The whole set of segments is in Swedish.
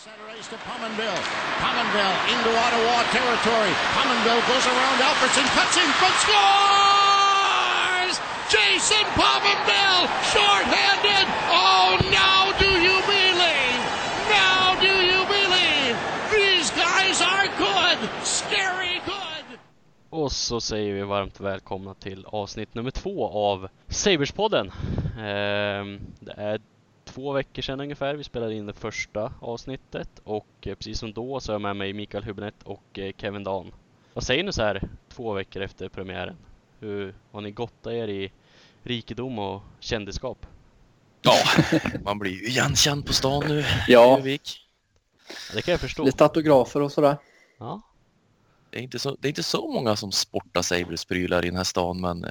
Center ice to Pominville. Pominville into Ottawa territory. Pominville goes around Alfredson, cuts in front, scores! Jason Pominville, short-handed. Oh, now do you believe? Now do you believe? These guys are good, scary good. Och så säger vi varmt välkomna till avsnitt nummer två av Saberspodden. Ehm, det är två veckor sedan ungefär vi spelade in det första avsnittet och eh, precis som då så är jag med mig Mikael Hübinette och eh, Kevin Dan. Vad säger ni så här två veckor efter premiären? Hur har ni gottat er i rikedom och kändisskap? Ja, man blir ju igenkänd på stan nu. Ja. Det kan jag förstå. Lite autografer och sådär. Ja, Det är, inte så, det är inte så många som sportar Sabres-prylar i den här stan men eh,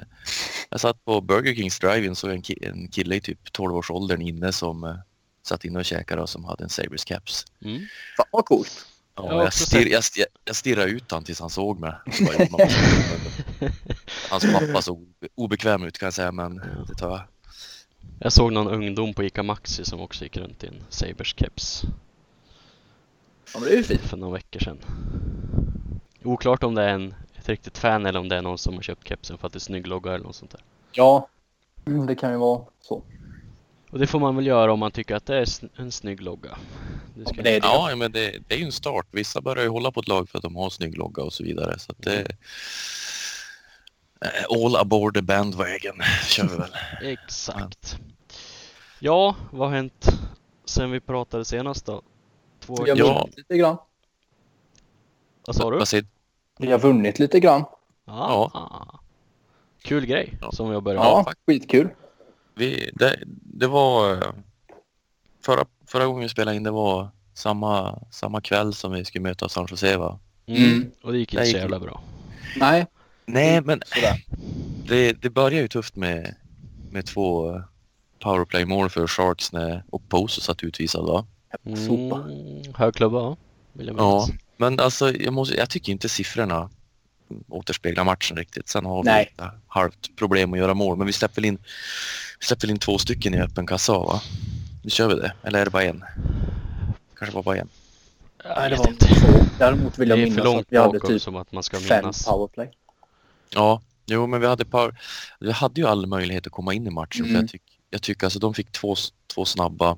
jag satt på Burger Kings drive-in så en, ki- en kille i typ 12-årsåldern inne som eh, satt inne och käkade och som hade en Sabres caps. mm. Fan vad coolt. Ja, Jag jag, stirr, jag, stirr, jag stirrade ut han tills han såg mig. Så bara, "Ja, man- Hans pappa såg obe- obekväm ut kan jag säga men det tar jag. Jag såg någon ungdom på ICA Maxi som också gick runt i en Sabers keps Ja men det är ju fint. för några veckor sedan. Oklart om det är en, ett riktigt fan eller om det är någon som har köpt kepsen för att det är snygg logga eller något sånt där. Ja. Mm, det kan ju vara så. Och det får man väl göra om man tycker att det är en snygg logga. Det Ja, det är det. Ja, men det, det är ju en start. Vissa börjar ju hålla på ett lag för att de har snygg logga och så vidare. Så att det, eh, all aboard the bandwagon kör vi väl. Exakt. Ja, vad har hänt sen vi pratade senast då? Två har Ja. lite grann. Vad sa du? Vi har vunnit lite grann. Ja. Kul grej Ja. som vi har börjat Ja, med. skitkul. Vi, det, det var förra, förra gången vi spelade in det var samma, samma kväll som vi skulle möta San Jose va? Mm. Mm. Och det gick Det inte så jävla bra. Nej, Nej men sådär. det, det började ju tufft med, med två eh, powerplay-mål för Sharks när Oposo satt utvisad va? Sopa. Mm. Hög klubba, ja. Vill jag Ja. Minnas. Men alltså jag, måste, jag tycker inte siffrorna återspeglar matchen riktigt. Sen har vi Nej. lite halvt problem att göra mål men vi släpper in, vi släpper in två stycken i öppen kassa va? Nu kör vi det. Eller är det bara en? Kanske bara, bara en. Nej, det var inte. två. Däremot vill jag är för minnas långt att vi hade bakom typ som att man ska fem minnas. powerplay. Ja, jo men vi hade, par, vi hade ju all möjlighet att komma in i matchen. För Mm. jag, tyck, jag tycker alltså de fick två, två snabba.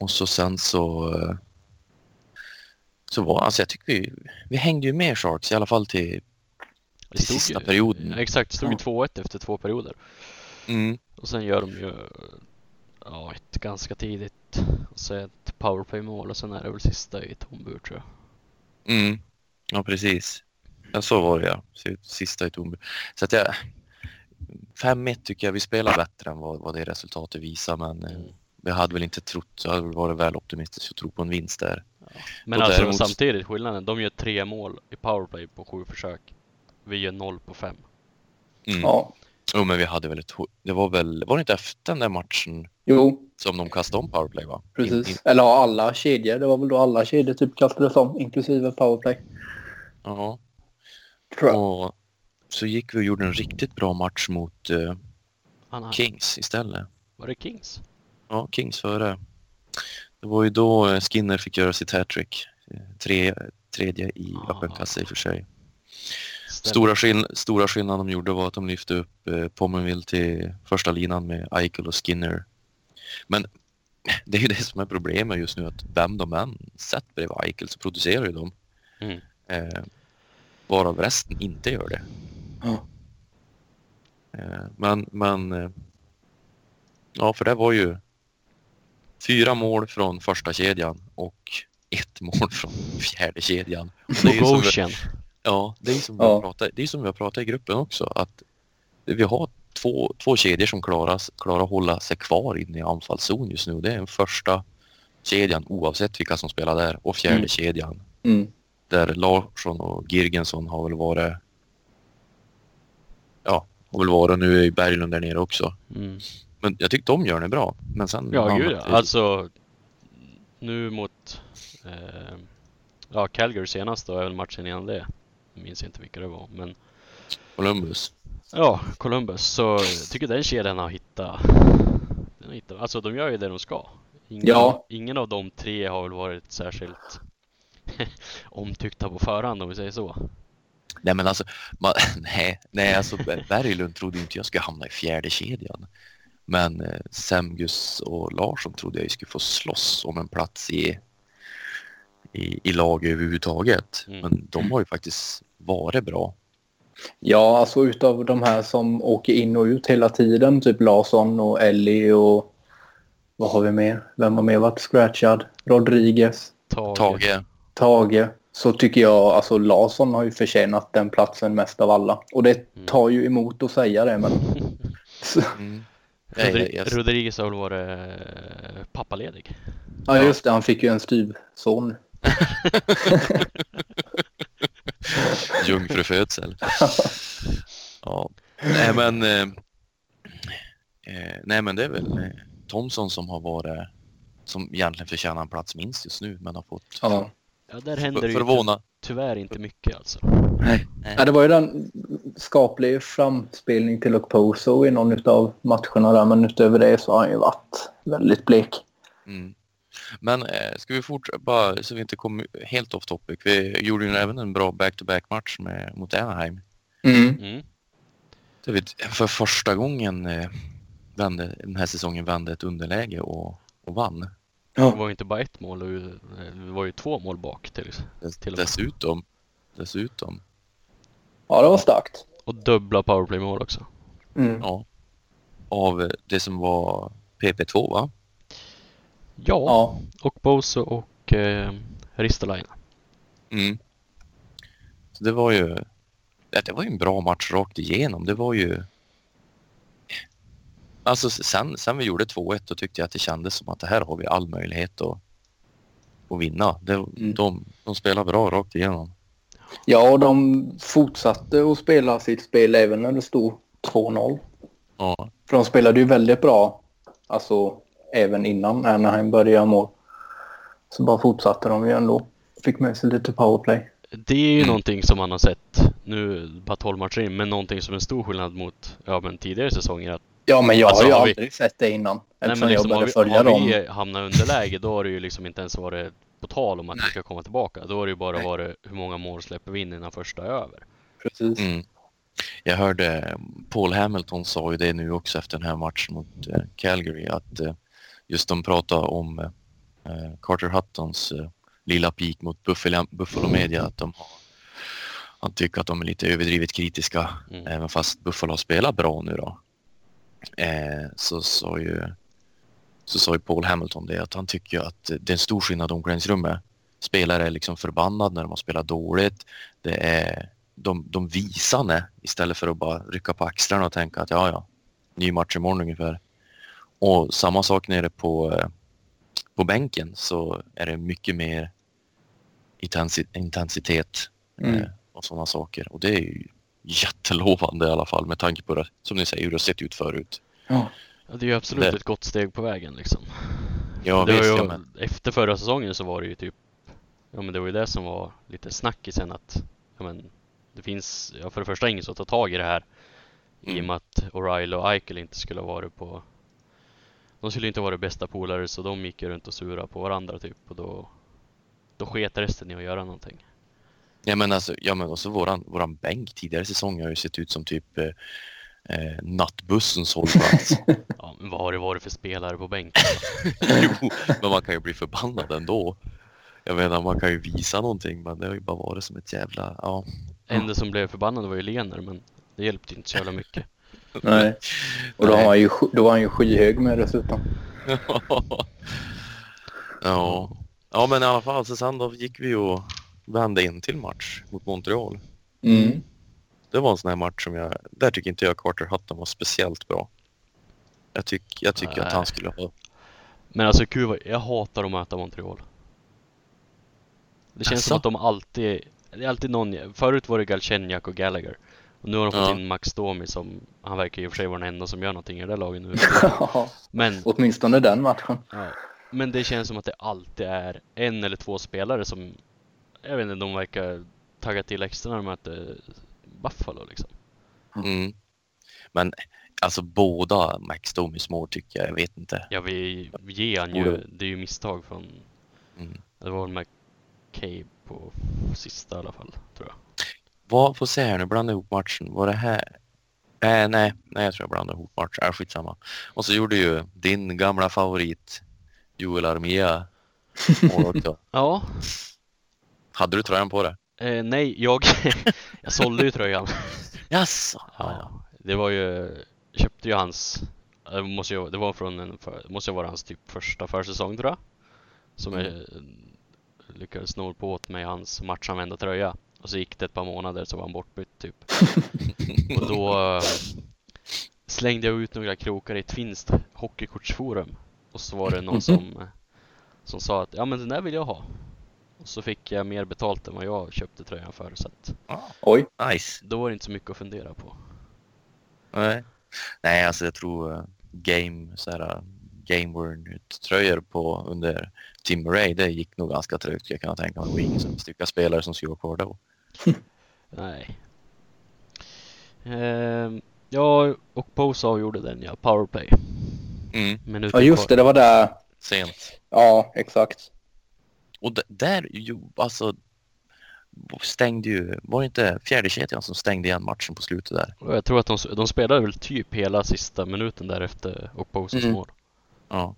Och så sen så... Så var alltså jag tycker vi, vi hängde ju med Sharks i alla fall till, till sista ju- perioden. Exakt, det stod ju Ja. 2-1 efter två perioder. Mm. Och sen gör de ju ja, ett ganska tidigt och så ett powerplay-mål och sen är det väl sista i tom bur tror jag. Mm. Ja precis. Ja, så var det ja. Så- Sista i Tornby. Så att jag... 5-1 tycker jag vi spelar bättre än vad, vad det resultatet visar men eh, Mm. vi hade väl inte trott, jag hade väl varit väl optimistisk att tro på en vinst där. Men Och alltså däremot- samtidigt skillnaden, de gör tre mål i powerplay på sju försök. Vi gör noll på fem. Mm. Ja. Jo men vi hade väl ett, det var väl, var det inte efter den där matchen Jo, som de kastade om powerplay va? precis. In, in, Eller ja, alla kedjor. Det var väl då alla kedjor typ kastades om, inklusive powerplay. ja. Tror jag. Och så gick vi och gjorde en riktigt bra match mot Anaheim. Kings istället. Var det Kings? Ja, Kings före. Det var ju då eh, Skinner fick göra sitt hattrick. Eh, Tre, tredje i Ah. öppen kassa i och för sig. Stora, skill stora skillnaden de gjorde var att de lyfte upp eh, Pominville till första linan med Eichel och Skinner. Men det är ju det som är problemet just nu att vem de än sätter bredvid Eichel så producerar ju de. Mm. Eh, varav resten inte gör det. Ja. Eh, men, men eh, ja, för det var ju fyra mål från första kedjan och ett mål från fjärde kedjan. Och det är som vi-. Ja, det är som vi Ja. har pratat, det är som vi har pratat i gruppen också att vi har två, två kedjor som klarar, klarar att hålla sig kvar inne i anfallszon just nu. Det är den första kedjan oavsett vilka som spelar där och fjärde Mm. kedjan Mm. där Larsson och Girgensson har väl varit ja, har väl varit nu ju Berglund där nere också. Mm. Men jag tyckte de gör det bra. Men sen Ja, gud ja. Alltså, nu mot eh, ja, Calgary senast då, är väl matchen innan det. Jag minns inte vilka det var, men Columbus. ja, Columbus. Så jag tycker den kedjan har hittat, den har hittat, alltså de gör ju det de ska Ingen, Ja. ingen av de tre har väl varit särskilt omtyckta på förhand om vi säger så. Nej men alltså, man, nej, nej alltså Ber- Berglund trodde inte jag skulle hamna i fjärde kedjan. Men eh, Semgus och Larsson trodde jag skulle få slåss om en plats i, i, i lag överhuvudtaget. Mm. Men de har ju faktiskt varit bra. Ja, alltså utav de här som åker in och ut hela tiden, typ Larsson och Ellie och vad har vi mer? Vem har mer varit scratchad? Rodriguez, Tage. Tage, Tage. Så tycker jag, alltså Larsson har ju förtjänat den platsen mest av alla. Och det Mm. tar ju emot att säga det, men... Mm. Nej, Rodri- Rodriguez har väl varit eh, pappaledig. ja, just det. Han fick ju en styvson. Jungfrufödsel. ja. Nej men, eh, eh, nej men det är väl eh, Thomson som har varit, som egentligen förtjänar en plats minst just nu men har fått Ja. Ja, där händer det för, ju förvåna. tyvärr inte mycket alltså. Nej. ja, det var ju den skaplig framspelning till Okposo i någon av matcherna där, men utöver det så har han ju varit väldigt blek. Mm. Men eh, ska vi fortsätta, bara så vi inte kommer helt off topic. Vi gjorde ju även en bra back-to-back match med, mot Anaheim. Mm. Mm. Det vet, för första gången eh, vände, den här säsongen vände ett underläge och, och vann. Det var ju inte bara ett mål, det var ju två mål bak till, Dess, Till och med. dessutom, dessutom, Ja, det var starkt. och dubbla powerplay-mål också. Mm. ja, av det som var PP2 va? Ja, Ja. och Boso och eh, Ristolainen. Mm. Så det var ju, ja, det var ju en bra match rakt igenom. Det var ju Alltså sen, sen vi gjorde 2-1 då tyckte jag att det kändes som att det här har vi all möjlighet att, att vinna. Det, Mm. de, de spelar bra rakt igenom. Ja, och de fortsatte att spela sitt spel även när det stod 2-0. Ja, För de spelade ju väldigt bra, alltså även innan Anaheim började göra mål. Så bara fortsatte de ju ändå. Fick med sig lite powerplay. Det är ju Mm. någonting som man har sett nu, bara 12 matcher in, men någonting som är en stor skillnad mot ja, men tidigare säsonger. Att, Ja, men jag Alltså, har ju har vi- aldrig sett det innan. nej, men liksom, jag har, började vi, följa har dem. vi hamnat underläge, då har det ju liksom inte ens varit på tal om att vi ska komma tillbaka. Då har det ju bara Nej. varit hur många mål släpper vi in innan första är över. Precis. mm. Jag hörde Paul Hamilton sa ju det nu också efter den här matchen mot eh, Calgary att eh, just de pratade om eh, Carter Huttons lilla pik mot Buffalo, Buffalo Media att de har han tycker att de är lite överdrivet kritiska Mm. även fast Buffalo har spelat bra nu då. Eh, så sa ju så sa ju Paul Hamilton det att han tycker att det är en stor skillnad omklädningsrummet. Spelare är liksom förbannad när de har spelat dåligt. Det är de, de visar det istället för att bara rycka på axlarna och tänka att ja, ja, ny match imorgon ungefär. Och samma sak nere på, eh, på bänken så är det mycket mer intensi- intensitet Mm. eh, och sådana saker. Och det är ju jättelovande i alla fall med tanke på det, som ni säger, hur det har sett ut förut. Ja. Ja, det är ju absolut Det- ett gott steg på vägen liksom. Ja, det visst, ju, ja, men, Efter förra säsongen så var det ju typ Ja men det var ju det som var lite snackisen att Ja men Det finns ja, för det första ingen som tar tag i det här I och Mm. med att O'Reilly och Eichel inte skulle ha varit på De skulle inte vara bästa polare så de gick ju runt och sura på varandra typ och då Då sket resten i att göra någonting ja, men alltså, ja, men också våran, våran bänk tidigare säsonger har ju sett ut som typ eh, eh, nattbussens hållplats. Ja men vad har det varit för spelare på bänken? jo, men man kan ju bli förbannad ändå. Jag menar, man kan ju visa någonting, men det har ju bara varit som ett jävla, ja. Enda som blev förbannad var ju Lener men Det hjälpte inte så jävla mycket Nej. Och då, har han ju, då var han ju skyhög med dessutom. ja. ja, men i alla fall, så sen då gick vi och vände in till match mot Montreal. Mm. Det var en sån här match som jag, där tycker inte jag Carter Hutton var speciellt bra. Jag, tyck, jag tycker att Nej. han skulle ha, Men alltså Kuba, jag hatar att möta Montreal. Det känns Asså? som att de alltid, det är alltid någon, förut var det Galchenyuk och Gallagher. Och nu har de fått Ja. in Max Domi som, han verkar ju i och för sig vara den enda som gör någonting i det där laget nu. Men, Åtminstone den matchen. ja, men det känns som att det alltid är en eller två spelare som, jag vet inte, de verkar tagga till extra när de möter Buffalo liksom. mm. Men Alltså båda Max Domis mål tycker jag, jag vet inte. Ja, vi vi ger han ju, det är ju misstag från, Mm. det var väl McCabe på sista i alla fall, tror jag. Vad, får se här nu, blanda ihop matchen. Var det här? Äh, nej, nej, jag tror jag blandade ihop matchen. Äh, skitsamma. Och så gjorde ju din gamla favorit Joel Armia mål också. Ja, Hade du tröjan på dig? Eh, nej, jag, jag sålde ju tröjan. Jaså? Ja, det var ju, jag köpte ju hans, det måste ju, det var från en, för, måste ju vara hans typ första försäsong tror jag. Som jag eh, lyckades snå på åt mig hans matchanvända tröja. Och så gick det ett par månader så var han bortbytt typ. Och då eh, slängde jag ut några krokar i ett finskt hockeykortsforum. Och så var det någon som, eh, som sa att ja men den där vill jag ha. Och så fick jag mer betalt än vad jag köpte tröjan för. Så att Oj. Nice. då var det inte så mycket att fundera på. Nej. Nej, alltså jag tror uh, game, så här, uh, game worn tröjor på under Tim Murray, det gick nog ganska trögt. Jag kan tänka mig. Det var ingen som stycka spelare som skulle vara kvar då. Nej. Ehm, jag och Bose avgjorde den ja, powerplay. Mm, Minuten Ja just det, det var där. sent. Ja, exakt. Och där, ju, alltså stängde ju, var det inte fjärde kedjan som stängde igen matchen på slutet där? Jag tror att de, de spelade väl typ hela sista minuten där efter och Boses Mm. mål. Ja.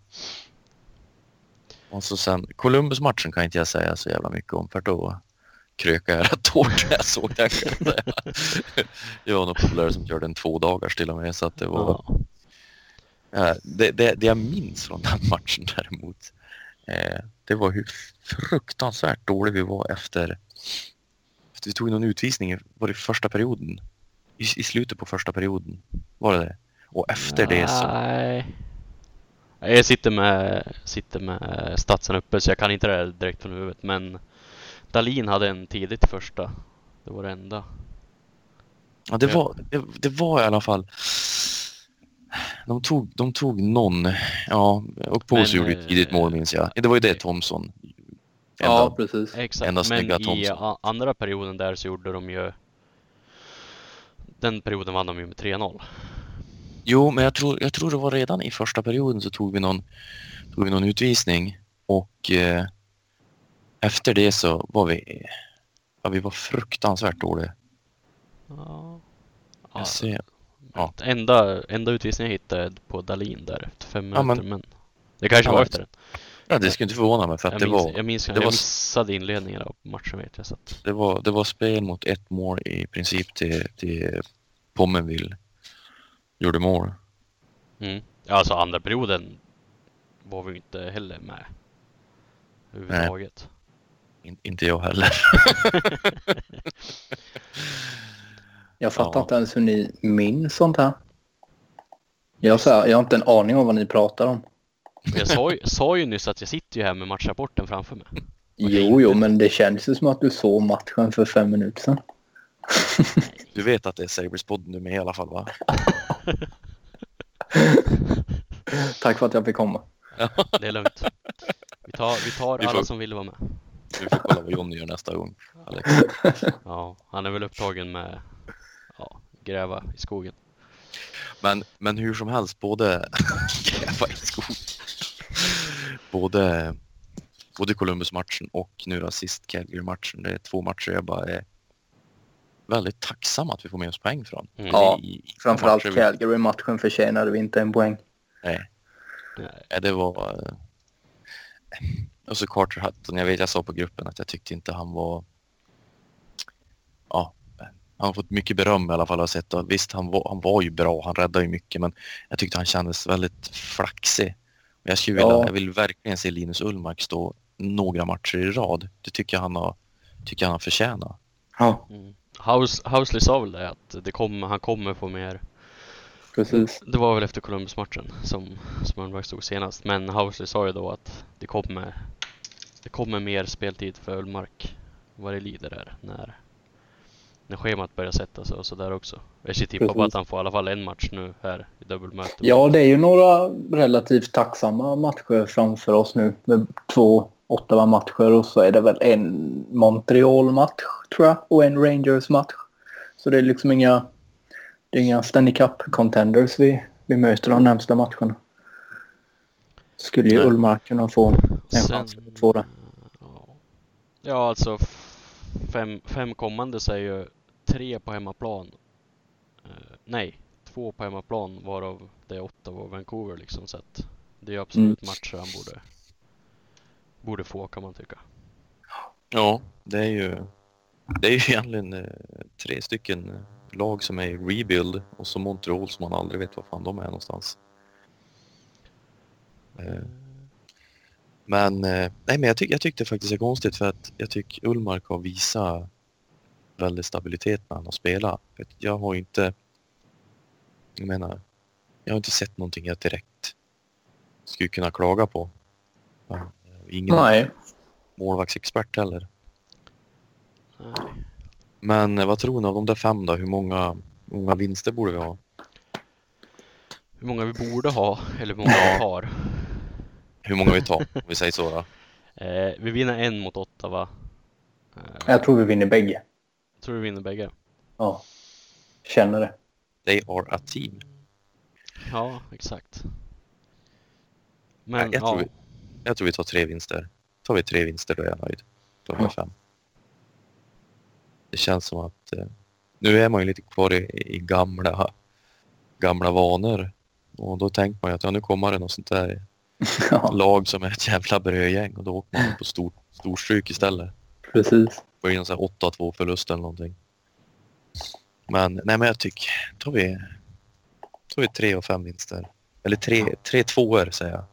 Och så sen, Columbus-matchen kan inte jag säga så jävla mycket om för då krökade jag rätt hårt när jag såg den jag var någon polare som körde en två dagars till och med så att det var Ja. Det, det, det jag minns från den matchen däremot, eh, det var hur fruktansvärt dålig vi var efter, efter vi tog någon utvisning, var det första perioden? I, I slutet på första perioden, var det det? Och efter det så, Nej. Jag sitter med, sitter med statsen uppe så jag kan inte det direkt från huvudet men Dalin hade en tidigt första. Det var det enda. ja det var, det, det var i alla fall, de tog, de tog någon, ja, och Pås Men, gjorde ett tidigt mål minns jag. Det var ju det Thomson. Ja, Enda- precis. Exakt, Enda men i Thompson. andra perioden där så gjorde de ju Den perioden vann de ju med 3-0. Jo, men jag tror, jag tror det var redan i första perioden så tog vi någon, tog vi någon utvisning och eh, efter det så var vi, ja, vi var fruktansvärt dåliga. Ja. Jag ser, Ja. Enda, enda utvisningen jag hittade på Dalin där efter fem Ja, minuter men- men Det kanske Ja, var efter den. ja, det skulle inte förvåna mig för att Jag, det minns, var, jag, minns, det jag var- missade inledningen av matchen vet jag så att, det, var, det var spel mot ett mål i princip till, till Pommenville gjorde mål. mm. Alltså andra perioden var vi inte heller med överhuvudtaget. In, inte jag heller. Jag fattar Ja. inte ens hur ni minns sånt här. Jag, så här, jag har inte en aning om vad ni pratar om. Jag sa ju, sa ju nyss att jag sitter ju här med matchrapporten framför mig. Jo, jo, men det känns ju som att du såg matchen för fem minuter sedan. Du vet att det är Sabres-podden du är med i alla fall va? Tack för att jag fick komma. Det är lugnt. Vi tar, vi tar Vi får- alla som vill vara med. Du får kolla vad Johnny gör nästa gång. Alex. Ja, han är väl upptagen med ja, gräva i skogen. Men, men hur som helst, både gräva i skogen. Både, både Columbus-matchen och nu då sist Calgary-matchen. Det är två matcher jag bara är väldigt tacksam att vi får med oss poäng från. Mm. Ja, I- i Framförallt Calgary-matchen förtjänade vi inte en poäng. Nej, Nej. nej, det var... eh, Och så Carter Hutton, jag vet jag sa på gruppen att jag tyckte inte han var... Ja, han har fått mycket beröm i alla fall har jag sett. Och visst, han var, han var ju bra, han räddade ju mycket men jag tyckte han kändes väldigt flaxig. Jag, skulle vilja, Ja. jag vill verkligen se Linus Ullmark stå några matcher i rad. Det tycker jag han har, tycker han förtjänar. Ja, Mm. House, Housley sa väl det att det kommer, han kommer få mer. precis. Det var väl efter Columbus-matchen som, som Ullmark stod senast. Men Housley sa ju då att det kommer, det kommer mer speltid för Ullmark vad det lider där när, när schemat börjar sätta sig och sådär också. Jag skulle tippa på att han får i alla fall en match nu här i dubbelmöte. Ja, det är ju några relativt tacksamma matcher framför oss nu. Med två Ottawa-matcher och så är det väl en Montreal-match tror jag och en Rangers-match. Så det är liksom inga... Det är inga Stanley Cup-contenders vi, vi möter de närmsta matcherna. Skulle ju. Ullmark kunna få en Sen- chans att få det. Ja, alltså fem, fem kommande så är ju tre på hemmaplan. Eh, nej, två på hemmaplan varav det är Ottawa och Vancouver liksom så att det är absolut Mm. matcher han borde borde få kan man tycka. Ja, det är ju, det är ju egentligen eh, tre stycken eh, lag som är i rebuild och så Montreal som man aldrig vet var fan de är någonstans. Eh, Men, eh, nej, men jag, tyck, jag tyckte faktiskt det är konstigt för att jag tycker Ullmark har visat väldigt stabilitet när han har spelat. Jag har ju inte, jag menar, jag har inte sett någonting jag direkt skulle kunna klaga på. Ja, Ingen Nej. målvaktsexpert heller. Nej. Men eh, vad tror ni av de där fem då? Hur många, många vinster borde vi ha? Hur många vi borde ha eller hur många vi har. Hur många vi tar, om vi säger så då? Eh, vi vinner en mot Ottawa. Eh, Jag tror vi vinner bägge. Tror du vi vinner bägge? Ja. Känner det. They are a team. Ja, exakt. Nej, Men jag, tror ja, vi, jag tror vi tar tre vinster. Tar vi tre vinster då är jag nöjd. Då har jag fem. Det känns som att eh, nu är man ju lite kvar i, i gamla, gamla vanor. Och då tänker man ju att ja, nu kommer det något sånt där lag som är ett jävla brödgäng och då åker man på stor, storstryk istället. precis. In en sån här 8-2 förlust eller någonting. Men nej men jag tycker, tar vi, tar vi tre och fem vinster. Eller tre, tre tvåor säger jag.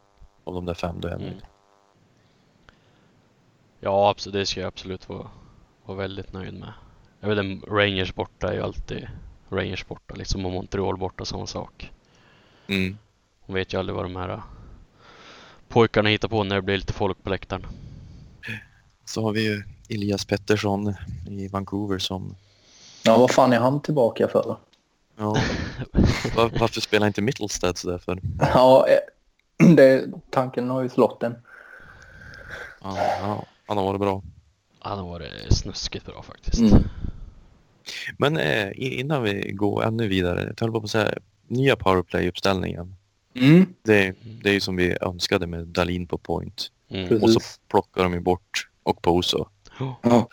Av de där fem då är Mm. ja absolut, det ska jag absolut vara, vara väldigt nöjd med. Jag vet Rangers borta är ju alltid Rangers borta liksom och Montreal borta samma sak. Mm. Man vet ju aldrig vad de här äh, pojkarna hittar på när det blir lite folk på läktaren. Så har vi ju Elias Pettersson i Vancouver som, Ja, vad fan är han tillbaka för? ja, var, varför spelar inte Mittelstadt sådär för? Ja, eh, det, tanken har ju slått en. Ja, ja, han har varit bra. Han har varit snuskigt bra faktiskt. Mm. Men eh, innan vi går ännu vidare, jag höll på att säga nya powerplay-uppställningen. Mm, Det, det är ju som vi önskade med Dalin på point. Mm. Och så plockar de ju bort och Poso. Ja. Ja.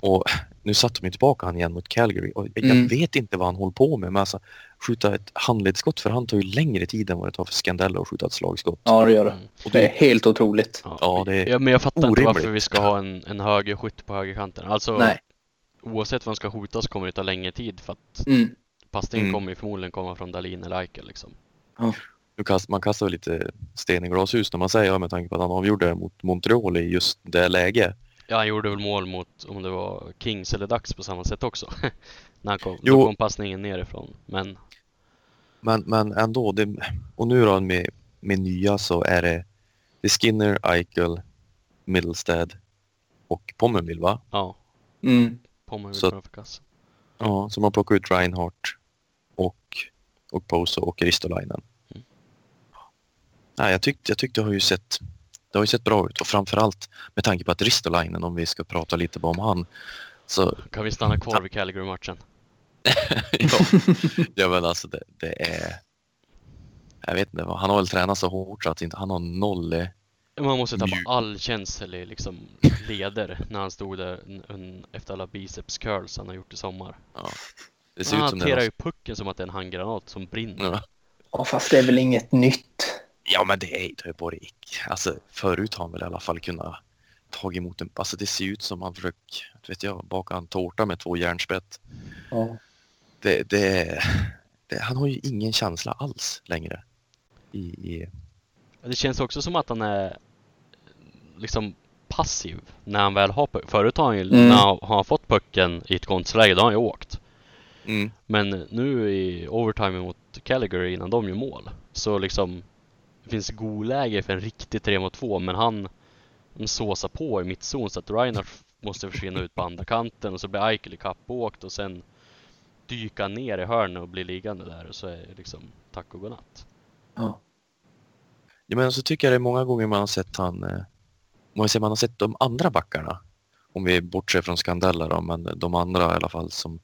Och nu satte de ju tillbaka han igen mot Calgary. Och jag Mm. vet inte vad han håller på med. Men alltså, skjuta ett handledsskott för han tar ju längre tid än vad det tar för Scandella att skjuta ett slagskott. ja, det gör det. Mm. Och Det är det, helt otroligt. Ja, Ja, det är ja, men jag fattar inte varför orimligt. vi ska ha en, en högerskytt på högerkanten. Alltså Nej. oavsett vad han ska skjuta så kommer det ta längre tid för att Mm. passningen Mm. kommer ju förmodligen komma från Dalin eller Eichel liksom. nu kast, man kastar väl lite sten i glashus när man säger ja, med tanke på att han avgjorde mot Montreal i just det läge. Ja, han gjorde väl mål mot om det var Kings eller Dax på samma sätt också. När han kom, Jo. då kom passningen nerifrån. Men Men, men ändå, det, och nu då med, med nya så är det, det är Skinner, Eichel, Middlestad och Pommerville va? ja, Mm. Pommer Så- framför kassen. Ja, så man plockar ut Reinhardt och, och Poso och Ristolainen. Mm. Nej, jag tyckte, jag tyckte det har ju sett det har ju sett bra ut och framförallt med tanke på att Ristolainen, om vi ska prata lite om han, så Kan vi stanna kvar vid Calgary-matchen? ja, ja men alltså det, det är jag vet inte, han har väl tränat så hårt så att inte, han har noll Man måste tappa Mjuk. all känsel i liksom leder när han stod där efter alla biceps curls han har gjort i sommar. det ser Han ut som det hanterar är ju pucken som att det är en handgranat som brinner. ja. Ja, fast det är väl inget nytt. Ja men det är är bara alltså förut har han väl i alla fall kunnat ta emot en, alltså det ser ut som han försöker, vet jag, baka en tårta med två järnspett. Ja. Det, det, det, han har ju ingen känsla alls längre. I, i, Det känns också som att han är liksom passiv när han väl har puck. Förut har han ju, Mm. när han har fått pucken i ett konstläge, då har han ju åkt. mm, Men nu i overtime mot Calgary innan de gör mål så liksom det finns godläge för en riktig 3 mot 2 men han såsar på i mittzon så att Reinhardt måste försvinna ut på andra kanten och så blir Eichel ikappåkt och sen dyka ner i hörnet och bli liggande där och så är det liksom tack och godnatt. Ja. Ja, men så tycker jag det är många gånger man har sett han, eh, man, säger, man har sett de andra backarna, om vi bortser från Scandella då, men de andra i alla fall som,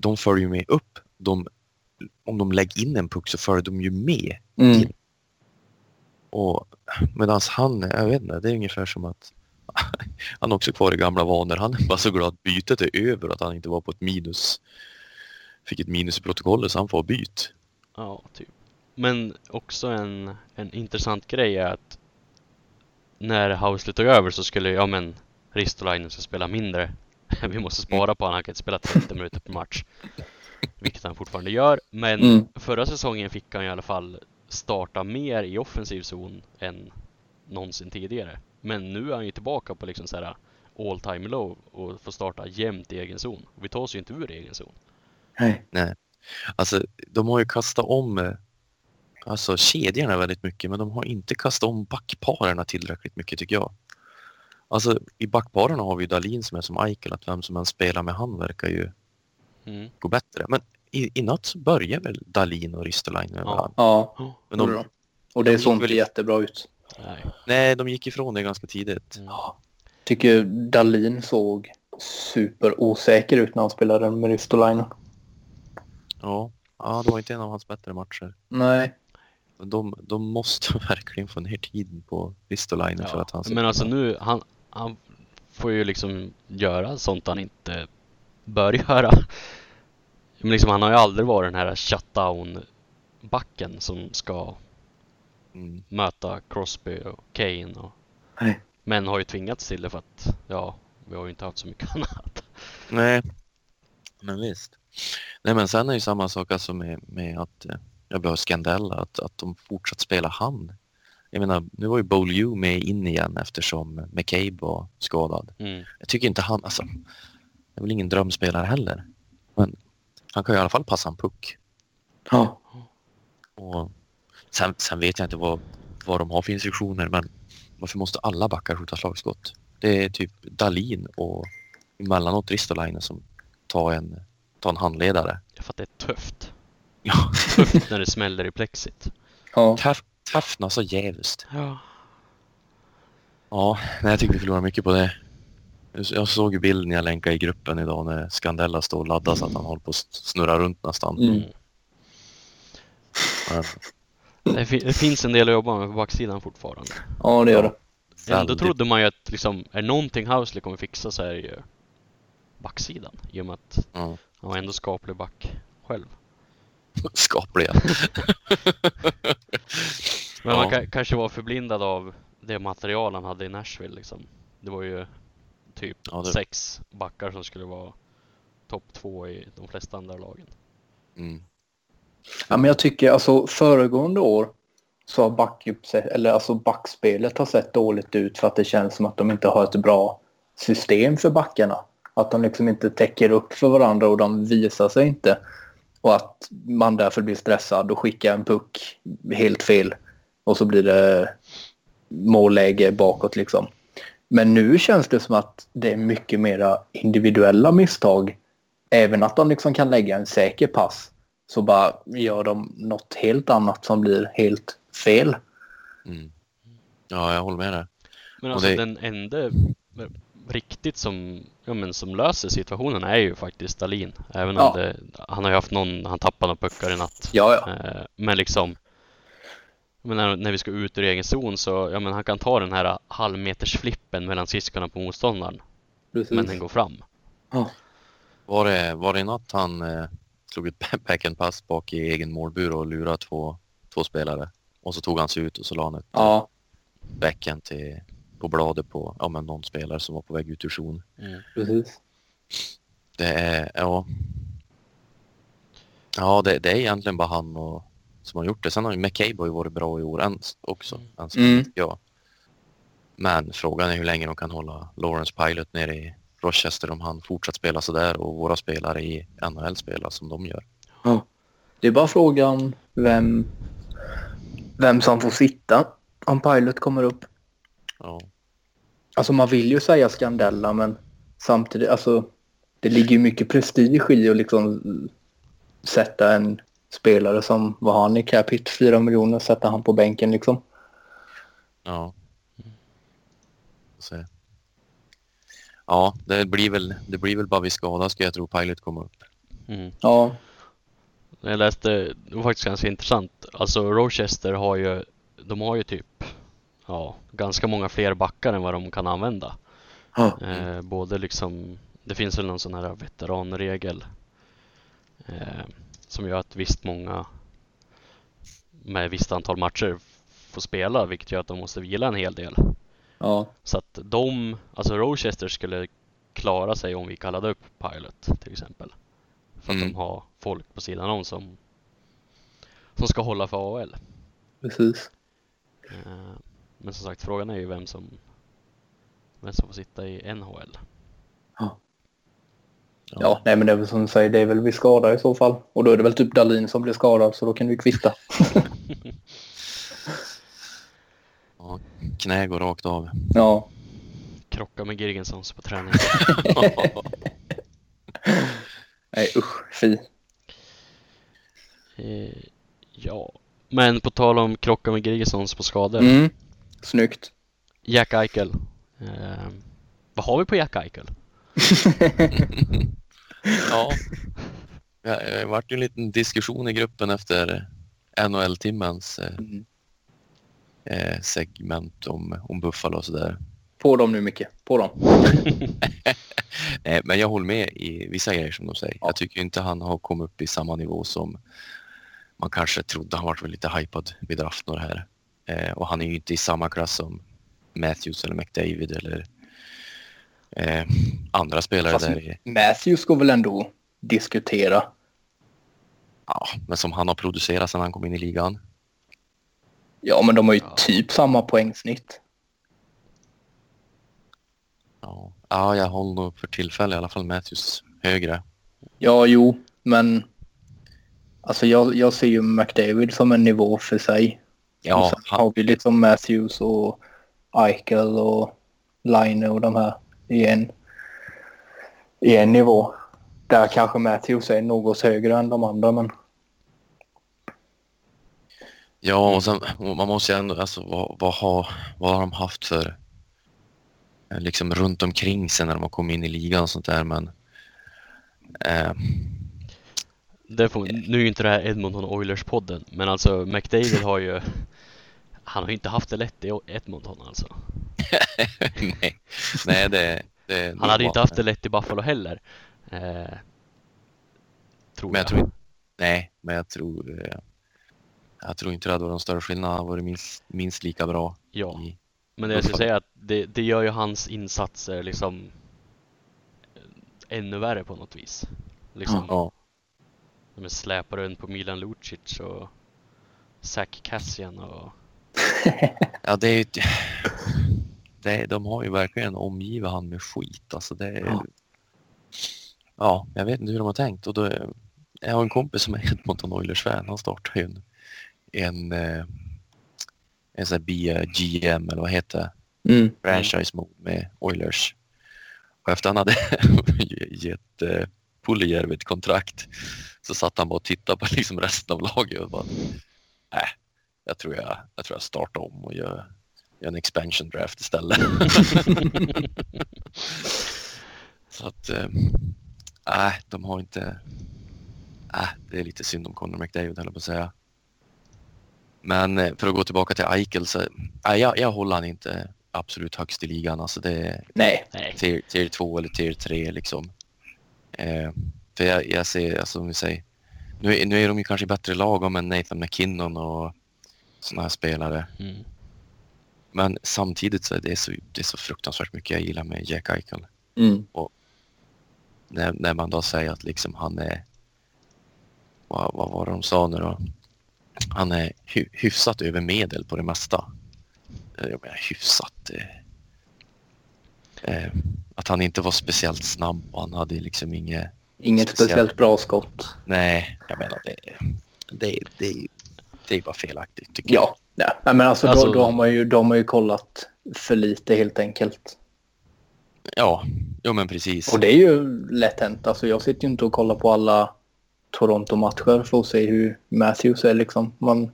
de följer med upp. De om de lägger in en puck så följer de ju med. Mm. Och medan han, jag vet inte, det är ungefär som att han är också kvar i gamla vanor. Han är bara så glad att bytet är över att han inte var på ett minus. Fick ett minus i protokollet så han får byt. Ja, typ. Men också en, en intressant grej är att när Housley tog över så skulle, ja men, Ristolainen ska spela mindre. Vi måste spara på honom, han kan inte spela 30 minuter per match. Vilket han fortfarande gör. Men Mm. förra säsongen fick han i alla fall starta mer i offensiv zon än någonsin tidigare. Men nu är han ju tillbaka på liksom så här all time low och får starta jämt i egen zon. Vi tar oss ju inte ur egen zon. Nej. Alltså, de har ju kastat om eh, alltså, kedjorna väldigt mycket men de har inte kastat om backparerna tillräckligt mycket tycker jag. Alltså i backparerna har vi ju Dahlin som är som Eichel, att vem som än spelar med han verkar ju Mm. gå bättre. Men i, i natt så börjar väl Dahlin och Ristolainen Ja. Ja, Men de, och det de såg inte väl- jättebra ut. nej. nej, de gick ifrån det ganska tidigt. Mm. Tycker Dalin såg superosäker ut när han spelade med Ristolainen. Ja. ja, det var inte en av hans bättre matcher. Nej. De, de måste verkligen få ner tiden på Ristolainen för Ja. att han Men alltså nu, han, han får ju liksom göra sånt han inte bör göra. Men liksom, han har ju aldrig varit den här shutdown-backen som ska Mm. möta Crosby och Kane. Och, Nej. men har ju tvingats till det för att, ja, vi har ju inte haft så mycket annat. Nej, men visst. Nej, men sen är ju samma sak alltså med, med att eh, jag behöver Scandella, att, att de fortsatt spela han. Jag menar, nu var ju Beaulieu med in igen eftersom McCabe var skadad. Mm. Jag tycker inte han, alltså, det är väl ingen drömspelare heller. Men han kan ju i alla fall passa en puck. Ja. Och sen, sen vet jag inte vad, vad de har för instruktioner, men varför måste alla backar skjuta slagskott? Det är typ Dalin och emellanåt Ristolainen som tar en, tar en handledare. För att det är tufft. Ja, Tufft när det smäller i plexit. Ja. Taff- Taffna så jävligt. Ja. Ja, nej, jag tycker vi förlorar mycket på det. Jag såg ju bilden jag länkade i gruppen idag när Scandella står och laddar så att han håller på att snurra runt nästan. Mm. Men Det, fi- det finns en del att jobba med på backsidan fortfarande. ja, det gör det. Ändå trodde man ju att liksom, är någonting Housley kommer fixa så är det ju backsidan. I och med att Ja, han var ändå skaplig back själv. skapliga. Men Ja. man ka- kanske var förblindad av det material han hade i Nashville liksom. Det var ju typ Ja, det- sex backar som skulle vara topp två i de flesta andra lagen. Mm. Ja, men jag tycker alltså föregående år så har eller alltså backspelet har sett dåligt ut för att det känns som att de inte har ett bra system för backarna. Att de liksom inte täcker upp för varandra och de visar sig inte. Och att man därför blir stressad och skickar en puck helt fel. Och så blir det målläge bakåt liksom. Men nu känns det som att det är mycket mera individuella misstag. Även att de liksom kan lägga en säker pass så bara gör de något helt annat som blir helt fel. Mm. Ja, jag håller med där. Men alltså det- den enda riktigt som, ja, men som löser situationen är ju faktiskt Stalin. Även om Ja. det, han har ju haft någon, han tappade några puckar i natt. Ja, ja. Eh, Men liksom men när, när vi ska ut ur egen zon så, ja men han kan ta den här halvmetersflippen mellan skridskorna på motståndaren. Precis. Men den går fram. Var det, var det natt han eh, slog ett backhandpass bak i egen målbur och lurade två, två spelare? Och så tog han sig ut och så la han ett Ja, backhand till, på bladet på ja, men någon spelare som var på väg ut ur zon. precis. Det är, ja. Ja, det, det är egentligen bara han och, som har gjort det. Sen har ju McCabe har ju varit bra i år också. Än så Mm. länge, ja. Men frågan är hur länge de kan hålla Lawrence Pilot nere i Rochester om han fortsatt spela sådär och våra spelare i NHL spelar som de gör. Det är bara frågan vem, vem som får sitta om Pilot kommer upp. Ja. Alltså man vill ju säga Scandella men samtidigt, alltså det ligger ju mycket prestige i att liksom sätta en spelare som, vad har han i cap hit, 4 miljoner, sätta han på bänken liksom. Ja. Så. Ja, det blir väl, det blir väl bara vid skada ska jag tro Pilot kommer upp. Mm. Ja, Jag läste, det var faktiskt ganska intressant. Alltså Rochester har ju, de har ju typ, ja, ganska många fler backar än vad de kan använda. Ja. Eh, både liksom, det finns väl någon sån här veteranregel eh, som gör att visst många med visst antal matcher får spela, vilket gör att de måste vila en hel del. Ja. Så att de, alltså Rochester skulle klara sig om vi kallade upp Pilot till exempel. För att Mm. de har folk på sidan om som, som ska hålla för AL. Precis. Eh, Men som sagt, frågan är ju vem som, vem som får sitta i NHL. Ja, nej men det är väl som du säger, det är väl vid skada i så fall. Och då är det väl typ Dalin som blir skadad så då kan vi kvitta. Ja, knä går rakt av. Ja. Krocka med Girgensons på träning. Nej usch, fy. Eh, ja, men på tal om krocka med Girgensons på skador. Mm. Snyggt. Jack Eichel. Eh, vad har vi på Jack Eichel? ja. Ja, Det vart ju en liten diskussion i gruppen efter NHL-timmens eh, Mm. eh, segment om, om Buffalo och sådär. På dem nu Micke, på dem. Eh, men jag håller med i vissa grejer som de säger. Ja. Jag tycker inte han har kommit upp i samma nivå som man kanske trodde. Han varit väl lite hypad vid draften och det här. Eh, och han är ju inte i samma klass som Matthews eller McDavid eller eh, andra spelare Fast- där. i- Matthews går väl ändå diskutera. Ja, men som han har producerat sedan han kom in i ligan. Ja, men de har ju Ja. typ samma poängsnitt. Ja, ja jag håller nog för tillfället i alla fall Matthews högre. Ja, jo, men alltså jag, jag ser ju McDavid som en nivå för sig. Ja, och sen han, har vi liksom Matthews och Eichel och Line och de här i en, i en nivå. Där kanske Matthews är något högre än de andra, men ja och sen man måste ju ändå, alltså vad, vad, har, vad har de haft för eh, liksom runt omkring sig när de har kommit in i ligan och sånt där men eh, Det får, nu är ju inte det här Edmonton Oilers-podden, men alltså McDavid har ju Han har ju inte haft det lätt i Edmonton alltså. nej, nej det, det Han hade inte haft det lätt i Buffalo heller. Eh, tror Men jag jag. tror inte, nej, men jag tror eh, jag tror inte det hade varit någon större skillnad. Han har varit minst, minst lika bra. Ja, I, men det jag skulle säga att det, det gör ju hans insatser liksom eh, ännu värre på något vis. Liksom, ja, de släpar runt på Milan Lucic och Zach Cassian och ja, det är ju... Det, de har ju verkligen omgivit han med skit. Alltså det är, Ja. ja, jag vet inte hur de har tänkt. Och då, jag har en kompis som är Edmonton Oilers-fan. Han startade ju en, en, eh, en sån här BIA GM eller vad heter det? mm. franchise mode med Oilers. Och efter han hade gett eh, Puljärvi ett kontrakt så satt han bara och tittade på liksom resten av laget och bara nej, jag tror jag, jag tror jag startar om och gör, gör en expansion draft istället. så att eh, nej, de har inte nej, det är lite synd om Connor McDavid höll jag på att säga. Men eh, för att gå tillbaka till Eichel så nej, jag, jag håller han inte absolut högst i ligan. Alltså det är Nej, nej, tier, tier 2 eller tier 3 liksom. Eh, för jag, jag ser, alltså om vi säger, nu, är- nu är de ju kanske bättre lag med Nathan McKinnon och sådana här spelare. mm. Men samtidigt så är det så, det är så fruktansvärt mycket jag gillar med Jack Eichel. mm. När, när man då säger att liksom han är, vad, vad var det de sa nu då? Han är hy, hyfsat över medel på det mesta. Eh, Jag menar hyfsat. Eh, eh, att han inte var speciellt snabb och han hade liksom inget inget Speciellt. speciellt bra skott. Nej, jag menar det, det, det, det är bara felaktigt tycker jag. Ja, men alltså, Alltså- då, då, har man ju, då har man ju kollat för lite helt enkelt. Ja, jo men precis. Och det är ju lätt hänt. Alltså, jag sitter ju inte och kollar på alla Toronto-matcher för att se hur Matthews är liksom. Man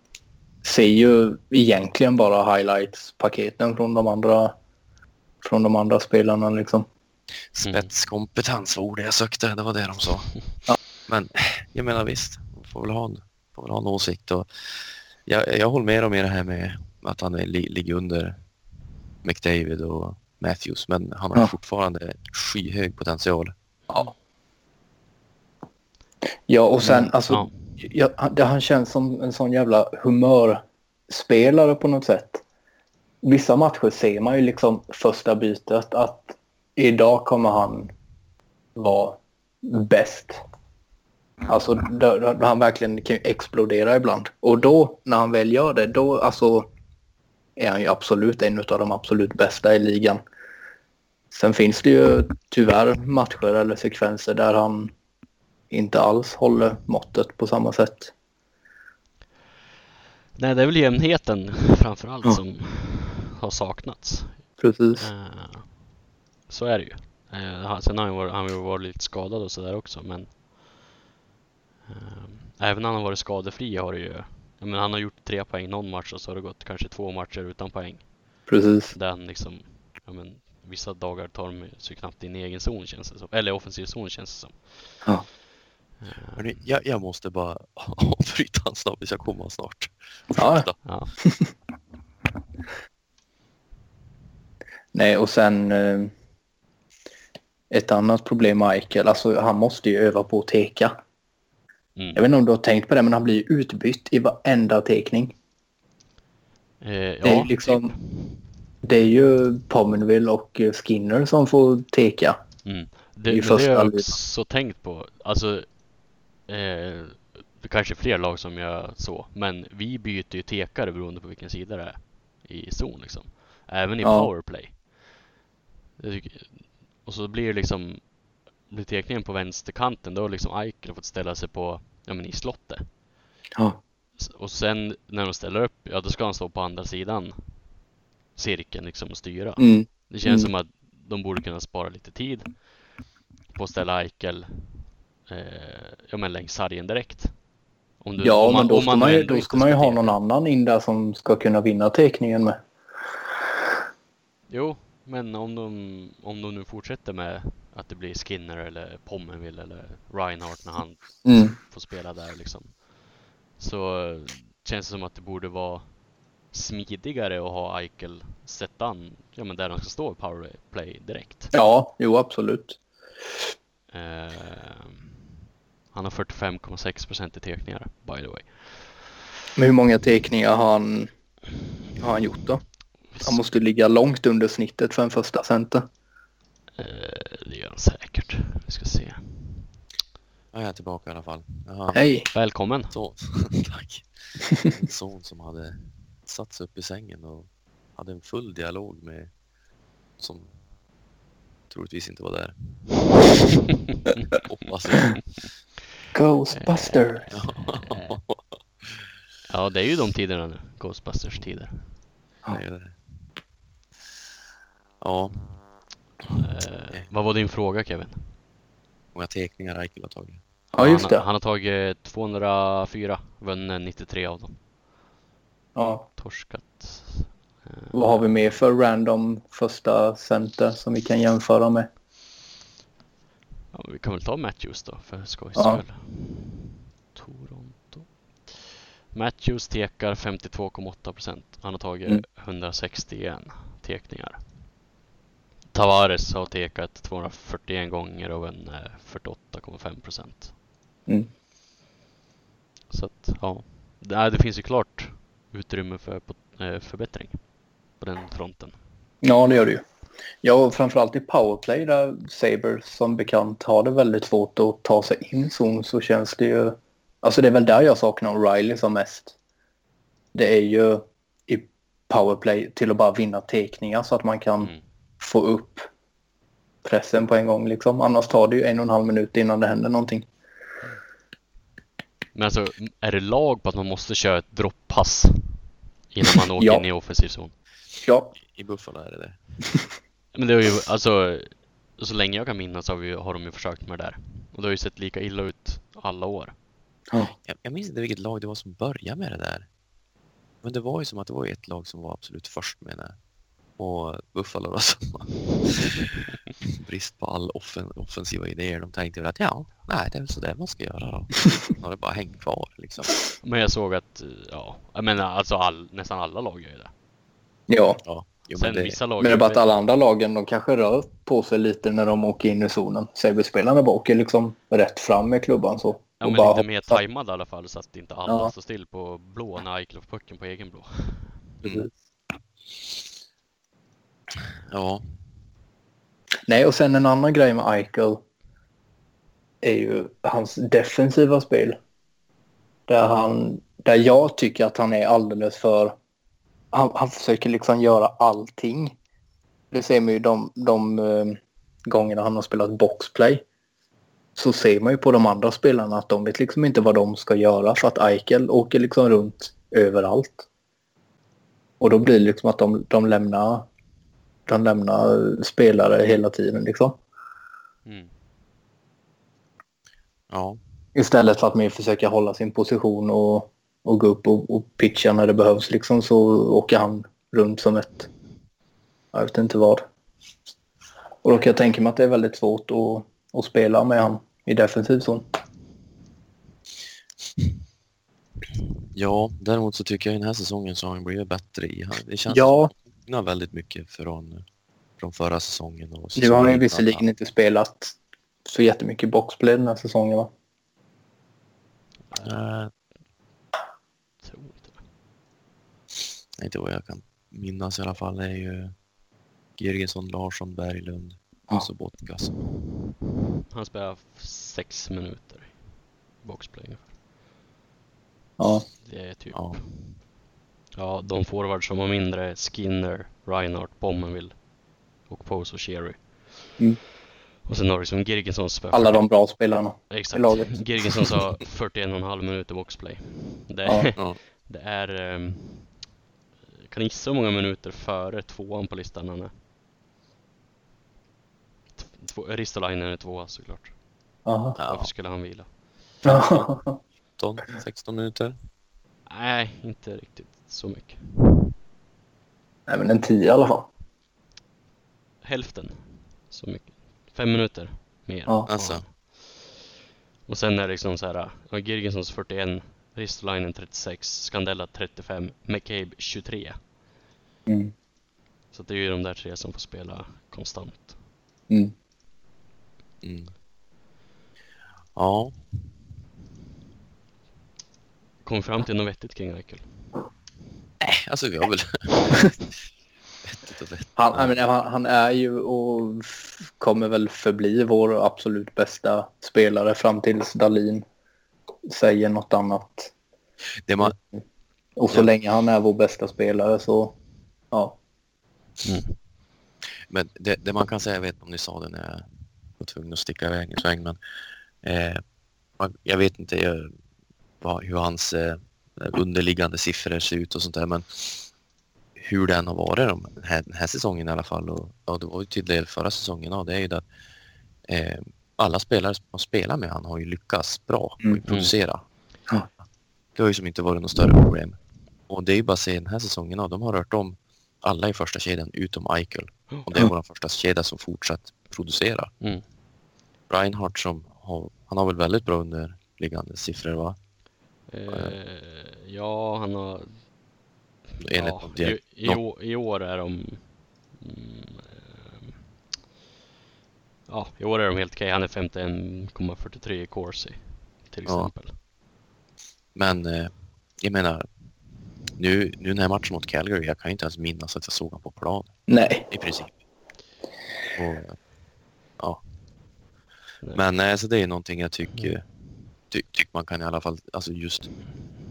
ser ju egentligen bara highlights-paketen från de andra från de andra spelarna liksom. Spetskompetens var ordet jag sökte, det var det de sa. Ja. Men jag menar visst, får väl ha en, får väl ha en åsikt. Och jag, jag håller med om det här med att han är, li, ligger under McDavid och Matthews, men han har Ja. fortfarande skyhög potential. Ja. Ja, och sen alltså, Ja. ja, han- det, han känns som en sån jävla humörspelare på något sätt. Vissa matcher ser man ju liksom första bytet att idag kommer han vara bäst. Alltså då, då, då han verkligen kan explodera ibland. Och då när han väl gör det då alltså är han ju absolut en av de absolut bästa i ligan. Sen finns det ju tyvärr matcher eller sekvenser där han inte alls håller måttet på samma sätt. Nej, det är väl jämnheten framförallt Ja. som har saknats. Precis. Eh, Så är det ju. Eh, Sen har han ju varit, han lite skadad och sådär också men Även när han har varit skadefri har det ju menar, Han har gjort tre poäng någon match och så har det gått kanske två matcher utan poäng. Precis. Där han liksom ja, men, Vissa dagar tar de sig knappt in i egen zon känns det som. Eller offensiv zon känns det som. Ja. Eh, Hörrni, jag, jag måste bara avbryta en snabbis, jag kommer snart. Ja. Ursäkta. Ja, Nej, och sen eh, ett annat problem med Eichel, alltså han måste ju öva på att teka. Mm. Jag vet inte om du har tänkt på det, men han blir utbytt i varenda tekning. Eh, är ja, liksom-. Det är ju Pominville och Skinner som får teka. Mm. Det, det första har jag också tänkt på. Alltså, eh, det kanske är fler lag som gör så, men vi byter ju tekare beroende på vilken sida det är i zon liksom. Även i Ja. powerplay. Tycker, och så blir det liksom, tekningen på vänsterkanten, då har liksom Eichel fått ställa sig på, ja men i slottet. Ja. Och sen när de ställer upp, ja då ska han stå på andra sidan cirkeln liksom och styra. Mm. Det känns Mm. som att de borde kunna spara lite tid på att ställa Eichel eh, ja, men längs sargen direkt. Om du- Ja, om men då ska man, ju, då ska man ju ha någon annan in där som ska kunna vinna tekningen med. Jo, men om de, om de nu fortsätter med att det blir Skinner eller Pommenville eller Reinhardt när han Mm. får spela där liksom. Så känns det som att det borde vara smidigare att ha Eichel sätta an, ja men där han ska stå i powerplay direkt. Ja, jo absolut. Eh, han har 45,6% i tekningar by the way. Men hur många tekningar har han, har han gjort då? Han måste ligga långt under snittet för en första center. Eh, det gör han säkert. Vi ska se. Ja, jag är tillbaka i alla fall. Hej! Välkommen! en son, tack. En son som hade satt sig upp i sängen och hade en full dialog med som troligtvis inte var där. Hoppas jag. Ghostbuster! Eh, Ja, det är ju de tiderna nu. Ghostbusters tider. Det är det. Ja, Eh, vad var din fråga Kevin? många teckningar Eichel har tagit. Ja, just han, det. han har tagit 204, vunnit 93 av dem. Ja. Torskat. Eh, Vad har vi mer för random första center som vi kan jämföra med? Ja, vi kan väl ta Matthews då för skojs Ja. skull. Toronto. Matthews tekar 52,8%. Han har tagit Mm. 161 tekningar. Tavares har tekat 241 gånger och vunnit 48,5%. Mm. Så att, ja. Nej, det finns ju klart utrymme för eh, förbättring på den fronten. Ja, det gör det ju. Ja, och framförallt i powerplay där Sabres som bekant har det väldigt svårt att ta sig in i zon så känns det ju... Alltså det är väl där jag saknar O'Reilly som mest. Det är ju i powerplay till att bara vinna tekningar så att man kan Mm. Få upp pressen på en gång liksom. Annars tar det ju en och en halv minut innan det händer någonting. Men alltså, är det lag på att man måste köra ett dropppass innan man åker Ja. in i offensiv zon? Ja, I Buffalo är det det. Men det har ju, alltså, så länge jag kan minnas har, vi, har de ju försökt med det där. Och det har ju sett lika illa ut alla år. Jag, jag minns inte vilket lag det var som började med det där. Men det var ju som att det var ett lag som var absolut först med det. Och Buffalo då som brist på all offen, offensiva idéer. De tänkte väl att ja, nej det är väl så där man ska göra då. Nu har det bara hängt kvar liksom. Men jag såg att, ja, jag menar alltså all, nästan alla lag gör ju det. Ja, Ja, jo, Sen men det, vissa lag men det är bara att alla andra lagen de kanske rör på sig lite när de åker in i zonen. Sabres-spelarna bara åker liksom rätt fram med klubban så. Ja och men bara lite mer tajmad i alla fall så att inte alla Ja. står still på blå när får pucken på egen blå. mm. Ja, Nej, och sen en annan grej med Eichel är ju hans defensiva spel. Där, han, där jag tycker att han är alldeles för... Han, han försöker liksom göra allting. Det ser man ju de, de eh, gångerna han har spelat boxplay. Så ser man ju på de andra spelarna att de vet liksom inte vad de ska göra för att Eichel åker liksom runt överallt. Och då blir det liksom att de, de lämnar de lämnar spelare hela tiden liksom. Mm. ja, Istället för att mer försöka hålla sin position och, och gå upp och, och pitcha när det behövs liksom så åker han runt som ett... Jag vet inte vad. Och då kan jag tänka mig att det är väldigt svårt att, att spela med han i defensiv zon. ja, däremot så tycker jag den här säsongen så har han blivit bättre i. Det känns Ja, att väldigt mycket från, från förra säsongen. Och nu har han säsongen ju visserligen inte spelat så jättemycket boxplay den här säsongen va? Eh, Tror inte det. inte vad jag kan minnas i alla fall. Det är ju Girgesson, Larsson, Berglund Ja. och så Botkas. Han spelar sex minuter i boxplay ungefär. Ja. Det är typ, Ja. Ja de forwards som har mindre är Skinner, Reinhardt, Bommenville och Pose och Cherry. Mm. Och sen har du liksom Girgensson Alla de bra spelarna. i Exakt. laget. Girgensson sa 41,5 minuter boxplay. Det, Ja. Ja. det är... Jag kan gissa hur många minuter före tvåan på listan han är. Ristolainen är tvåa såklart. Aha. Varför skulle han vila? 15, 16 minuter. Nej, inte riktigt så mycket. Nej men en tio i alla fall. Hälften så mycket. Fem minuter mer. Ja. Alltså. Och sen är det liksom så här, ja, Girgensons 41, Ristolainen 36, Scandella 35, McCabe 23. Mm. Så det är ju de där tre som får spela konstant. Mm. Mm. Ja, Kom fram till något vettigt kring Eichel. Alltså vi har väl... vettigt och vettigt. Han, jag menar, han, han är ju och kommer väl förbli vår absolut bästa spelare fram tills Dalin säger något annat. Det man, Och så Ja. länge han är vår bästa spelare så ja. men det, det man kan säga, jag vet inte om ni sa det när jag var tvungen att sticka iväg en sväng, men eh, jag vet inte eh, vad, hur hans eh, underliggande siffror ser ut och sånt där, men hur den har varit de, den, här, den här säsongen i alla fall, och ja, det var ju till del förra säsongen, ja, det är ju att eh, alla spelare som har spelat med han har ju lyckats bra Mm, och producera. Ja. Det har ju som inte varit något större problem. Och det är ju bara att se den här säsongen, ja, de har rört om alla i första kedjan utom Eichel. Och det är vår första kedja som fortsatt producerar. Mm. Reinhardt som har, han har väl väldigt bra underliggande siffror va? Eh, ja, han har... Enligt Ja, i, i, år, I år är de... Mm, eh, ja, i år är de helt okej. Han är 51,43 i Corsi till Ja. exempel. Men eh, jag menar, nu, nu den här matchen mot Calgary, jag kan ju inte ens minnas att jag såg honom på plan Nej. i princip. Och, ja. Nej. Men nej, så det är någonting jag tycker, ty, tycker man kan i alla fall, alltså just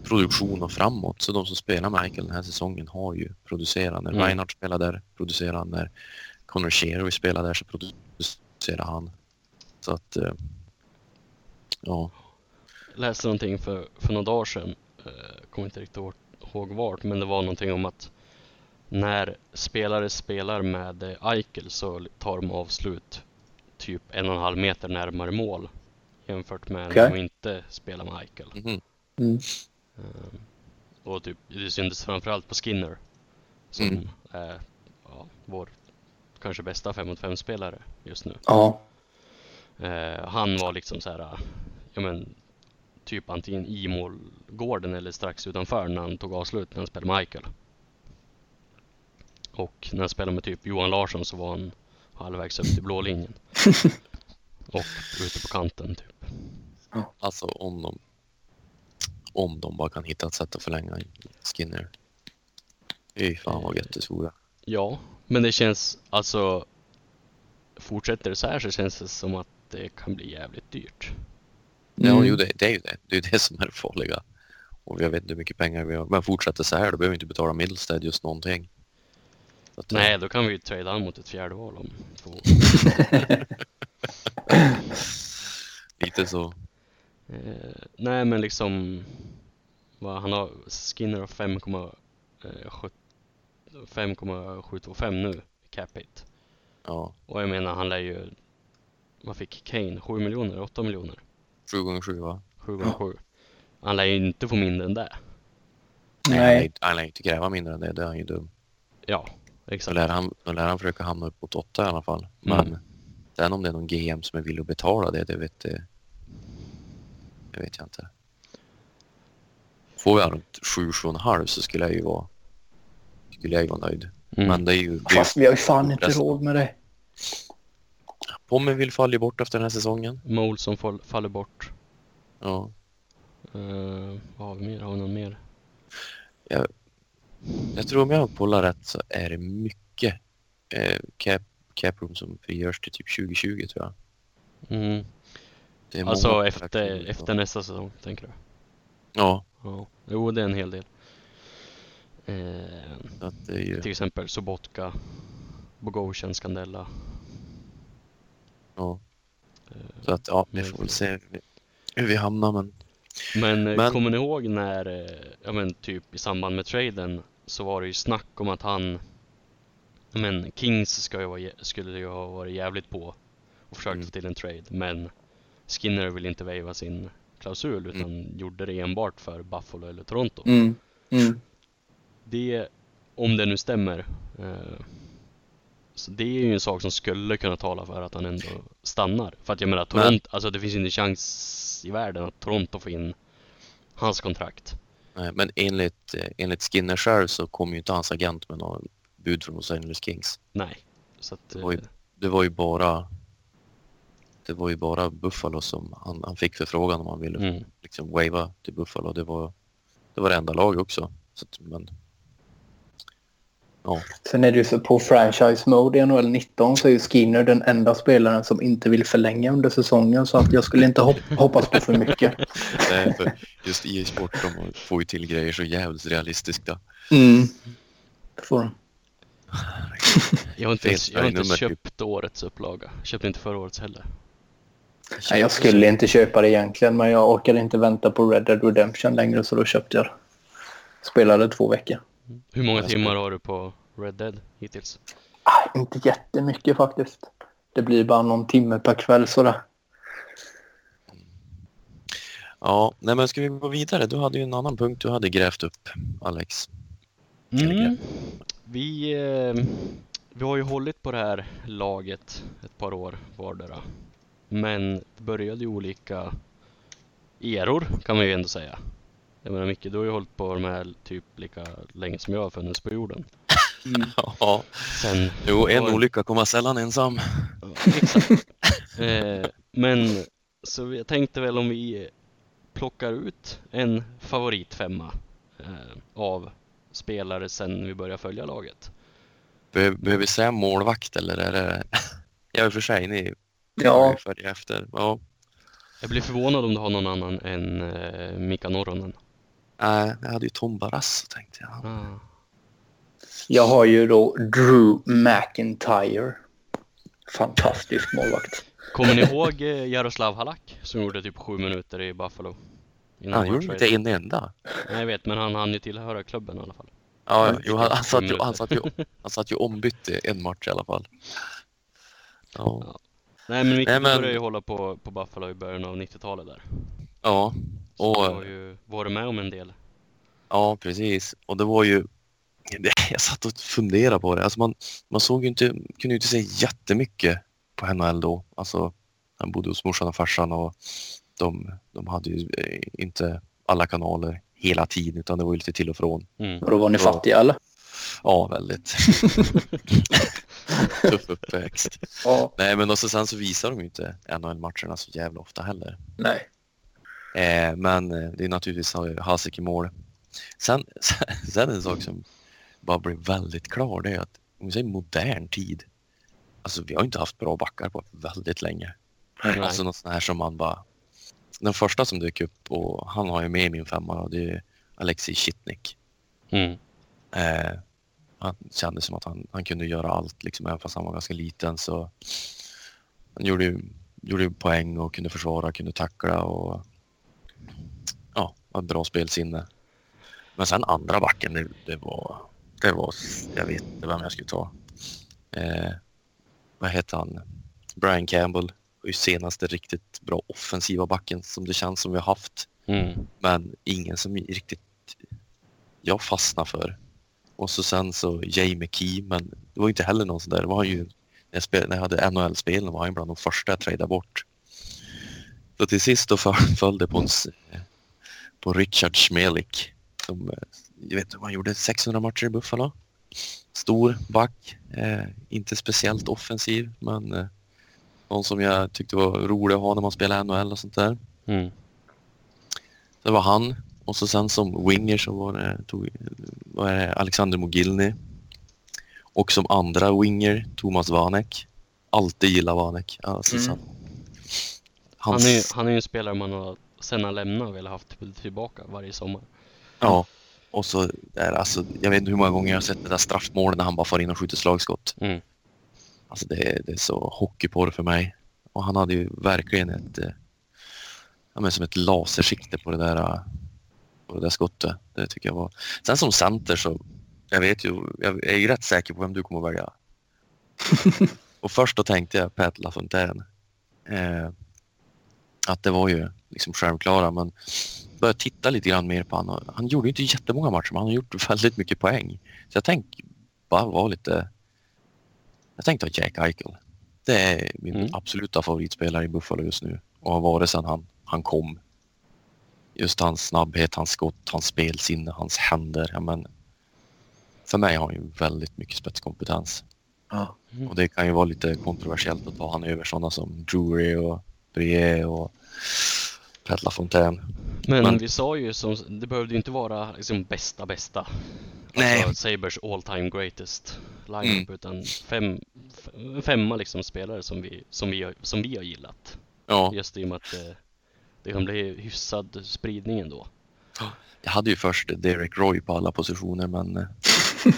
produktion och framåt. Så de som spelar med Eichel den här säsongen har ju producerat. När Mm. Reinhardt spelar där producerar han. När Connor Sherry spelar där så producerar han. Så att, eh, ja. Jag läste någonting för, för några dagar sedan, eh, kommer inte riktigt ihåg- vart, men det var någonting om att när spelare spelar med Eichel så tar de avslut typ en och en halv meter närmare mål jämfört med Okej. när de inte spelar med Eichel. Mhm. Mm. Eh, och typ, det syntes framförallt på Skinner som Mm. är ja, vår kanske bästa 5 mot 5 spelare just nu. Ja. Eh, han var liksom så här, ja men typ antingen i målgården eller strax utanför när han tog avslut när han spelade med Eichel. Och när han spelade med typ Johan Larsson så var han halvvägs upp till blå linjen. Och ute på kanten typ. Alltså om de, om de bara kan hitta ett sätt att förlänga Skinner. Fy fan vad gött det. Ja, men det känns alltså Fortsätter det så här så känns det som att det kan bli jävligt dyrt. Ja, Mm. jo, det, det är ju det. Det är ju det som är det farliga. Och jag vet inte hur mycket pengar vi har. Men fortsätter så här då behöver vi inte betala Middlestead just någonting. Att, Nej, då kan vi ju trada mot ett fjärde val om två. Lite så. Eh, nej, men liksom vad, han har Skinner har 5,7 5,725 nu i cap hit. Ja, Och jag menar, han lär ju vad fick Kane? 7 miljoner? 8 miljoner? sju gånger sju va? 7 gånger 7. Han lär ju inte få mindre än det. Nej. Han lär Nej. inte- Han lär inte kräva mindre än det. Det är han ju dum. Ja, Så exakt. lär han, då lär han försöka hamna uppåt åtta i alla fall. Mm. Sen om det är någon GM som är villig att betala det, det vet, det, det vet jag inte. Får vi runt sju, sju och en halv så skulle jag ju vara, skulle jag ju vara nöjd. Mm. Men det är ju, det Fast vi har ju fan inte Resten. råd med det. Pommen vill falla bort efter den här säsongen. Molson fall, faller bort. Ja. Uh, vad har vi mer? Har vi någon mer? Jag tror om jag kollar rätt så är det mycket eh, cap, cap room som frigörs till typ 2020 tror jag. Mm. Det är Alltså efter, efter nästa säsong, tänker du? Ja, Ja. Jo, det är en hel del. Eh, ju... till exempel Sobotka, Bogosian, Scandella. Ja. Eh, Så att ja, vi får väl se hur vi hamnar men Men, eh, Men- kommer ni ihåg när, eh, ja men typ i samband med traden så var det ju snack om att han, men Kings ska ju vara, skulle ju ha varit jävligt på och försökt Mm. få till en trade men Skinner vill inte vejva sin klausul utan gjorde det enbart för Buffalo eller Toronto. Mm. Mm. Det, om det nu stämmer, eh, så det är ju en sak som skulle kunna tala för att han ändå stannar. För att jag menar, Toronto, alltså det finns ju inte chans i världen att Toronto får in hans kontrakt. Nej, men enligt, eh, enligt Skinner själv så kom ju inte hans agent med något bud från Los Angeles Kings. Nej. Så att, eh, Oj. Det var ju bara det var ju bara Buffalo som han, han fick förfrågan om han ville mm, liksom wava till Buffalo. Det var det var det enda lag också. Så att, men ja, Sen är det ju så på franchise mode i NHL 19 så är ju Skinner den enda spelaren som inte vill förlänga under säsongen så att jag skulle inte hop hoppas på för mycket. det är för just EA Sport de får ju till grejer så jävligt realistiska. Mm. Det får de. Jag har inte, Fel jag har inte typ. köpt årets upplaga. Köpte inte förra årets heller. Nej, jag skulle inte köpa det egentligen men jag orkade inte vänta på Red Dead Redemption längre så då köpte jag det. Spelade två veckor. Hur många Jag timmar har du på Red Dead hittills? Ah, inte jättemycket faktiskt. Det blir bara någon timme per kväll sådär. Ja, nej men ska vi gå vidare? Du hade ju en annan punkt du hade grävt upp, Alex. Mm. Vi, eh, vi har ju hållit på det här laget ett par år vardera. Men det började ju olika eror kan man ju ändå säga. Jag menar Micke, du har ju hållit på de här typ lika länge som jag har funnits på jorden. Ja, Sen, jo, en Oj. olycka kommer sällan ensam. ja, exakt. Eh, men så jag tänkte väl om vi plockar ut en favoritfemma eh, av spelare sen vi började följa laget. Be behöver vi säga målvakt eller är det... Ja, i och för sig, ni Ja, följer efter. Ja, Jag blir förvånad om du har någon annan än eh, Mika Noronen. nej, jag hade ju Tom Barrasso tänkte jag. Ah. jag har ju då Drew McIntyre. Fantastisk målvakt. Kommer ni ihåg eh, Jaroslav Halak som gjorde typ sju minuter i Buffalo? Innan Han han gjorde inte en enda. Nej, jag vet, men han hann ju tillhöra klubben i alla fall. Ja, Mm. jo, han, han, satt ju, han, satt ju, han satt ju ombytt i en match i alla fall. Ja, Nej, men Micke Nej, men- började ju hålla på, på Buffalo i början av 90-talet där. ja, Så Och- du har ju varit med om en del. ja precis. Och det var ju... Jag satt och funderade på det. Alltså man, man såg ju inte, kunde ju inte se jättemycket på NHL då. Alltså, han bodde hos morsan och farsan och de, de hade ju eh, inte alla kanaler hela tiden utan det var ju lite till och från. Mm. Och då var ni fattiga eller? Ja, väldigt. Tuff uppväxt. Ja. Nej, men och så sen så visar de ju inte NHL-matcherna så jävla ofta heller. Nej. Eh, men eh, det är naturligtvis Hasek i mål. Sen, sen en sak som bara blev väldigt klar det är att om vi säger modern tid. Alltså vi har inte haft bra backar på väldigt länge. Nej. Alltså något sånt här som man bara... Den första som dök upp och han har ju med i min femma och det är Alexei Shitnik. Mm. Eh, han kände som att han, han kunde göra allt liksom, även fast han var ganska liten så han gjorde ju, gjorde ju poäng och kunde försvara, kunde tackla och ja, var ett bra spelsinne. Men sen andra backen, det, det var, det var, jag vet inte vem jag skulle ta. Eh, vad heter han? Brian Campbell var ju senaste riktigt bra offensiva backen som det känns som vi har haft. Mm. Men ingen som riktigt jag fastnar för. Och så sen så Jay McKee, men det var inte heller någon sån där. Det var ju, när jag, spel, när jag hade NHL-spelen var han bland de första jag tradade bort. Så till sist då föll det på, en, på Richard Schmelik. Som, eh, jag vet inte, han gjorde 600 matcher i Buffalo. Stor back, eh, inte speciellt offensiv, men eh, någon som jag tyckte var rolig att ha när man spelade NHL och sånt där. Mm. Det var han och så sen som winger så var det, tog, var det Alexander Mogilny. Och som andra winger Thomas Vanek. Alltid gillar Vanek. Alltså, Mm. sen, Han, hans, är, ju- han är ju en spelare man har sen han lämnade velat haft tillbaka varje sommar. Ja. Och så är alltså, jag vet inte hur många gånger jag har sett det där straffmålet när han bara får in och skjuter slagskott. Mm. Alltså det, det är så hockeyporr för mig. Och han hade ju verkligen ett, eh, ja, men som ett lasersikte på det där, eh, på det där skottet. Det tycker jag var. Sen som center så, jag vet ju, jag är ju rätt säker på vem du kommer att välja. och först då tänkte jag Pat LaFontaine. Eh, att det var ju liksom självklara men började titta lite grann mer på honom. Han gjorde ju inte jättemånga matcher men han har gjort väldigt mycket poäng. Så jag tänkte bara vara lite... Jag tänkte ha Jack Eichel. Det är min Mm. absoluta favoritspelare i Buffalo just nu och har varit sedan han, han kom. Just hans snabbhet, hans skott, hans spelsinne, hans händer. Ja, men för mig har han ju väldigt mycket spetskompetens. Ja. Och det kan ju vara lite kontroversiellt att ta han över sådana som Drury och Brie och Pat LaFontaine. Men, Men- vi sa ju som, det behövde ju inte vara liksom bästa bästa. Nej. Alltså Sabers all time greatest lineup Mm. utan fem, femma liksom spelare som vi, som vi, har, som vi har gillat. Ja, Just i och med att det, det kan bli hyfsad spridning ändå. jag hade ju först Derek Roy på alla positioner men eh,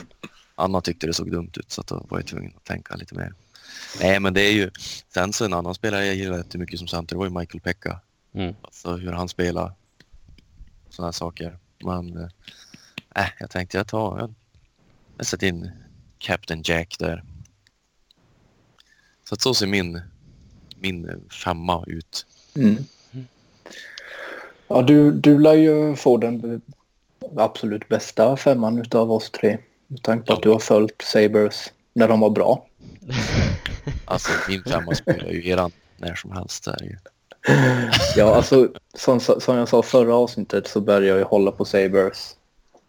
Anna tyckte det såg dumt ut så att då var jag tvungen att tänka lite mer. Nej men det är ju, sen så en annan spelare jag gillar jättemycket som center var ju Michael Pekka. Mm. Alltså hur han spelar. Sådana här saker. Men eh, äh, jag tänkte jag tar, jag, jag sätter in Captain Jack där. Så att så ser min, min femma ut. Mm. Ja, du, du lär ju få den absolut bästa femman utav oss tre. Med tanke på att du har följt Sabres när de var bra. Alltså min femma spelar ju eran när som helst. Där. Ja, alltså som, som jag sa förra avsnittet så började jag ju hålla på Sabres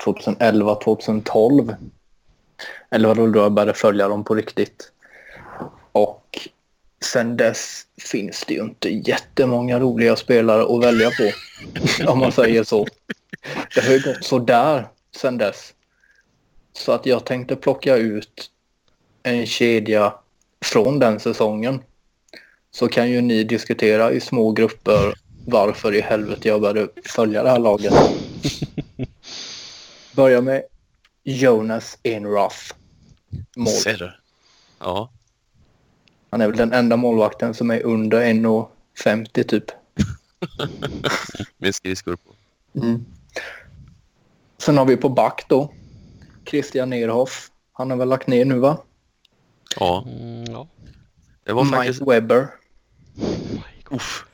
2011, 2012. Eller var det då jag började följa dem på riktigt. Och sen dess finns det ju inte jättemånga roliga spelare att välja på. om man säger så. Det har ju gått sådär sen dess. Så att jag tänkte plocka ut en kedja från den säsongen. Så kan ju ni diskutera i små grupper varför i helvete jag började följa det här laget. Börja med Jonas Inruff. Mål. Ser du? Ja. Han är väl den enda målvakten som är under 1,50 typ. Med skridskor på. Mm. Sen har vi på back då. Christian Nerhoff. Han har väl lagt ner nu va? Ja, Mm, ja. det var Mike faktiskt... Webber. Uff.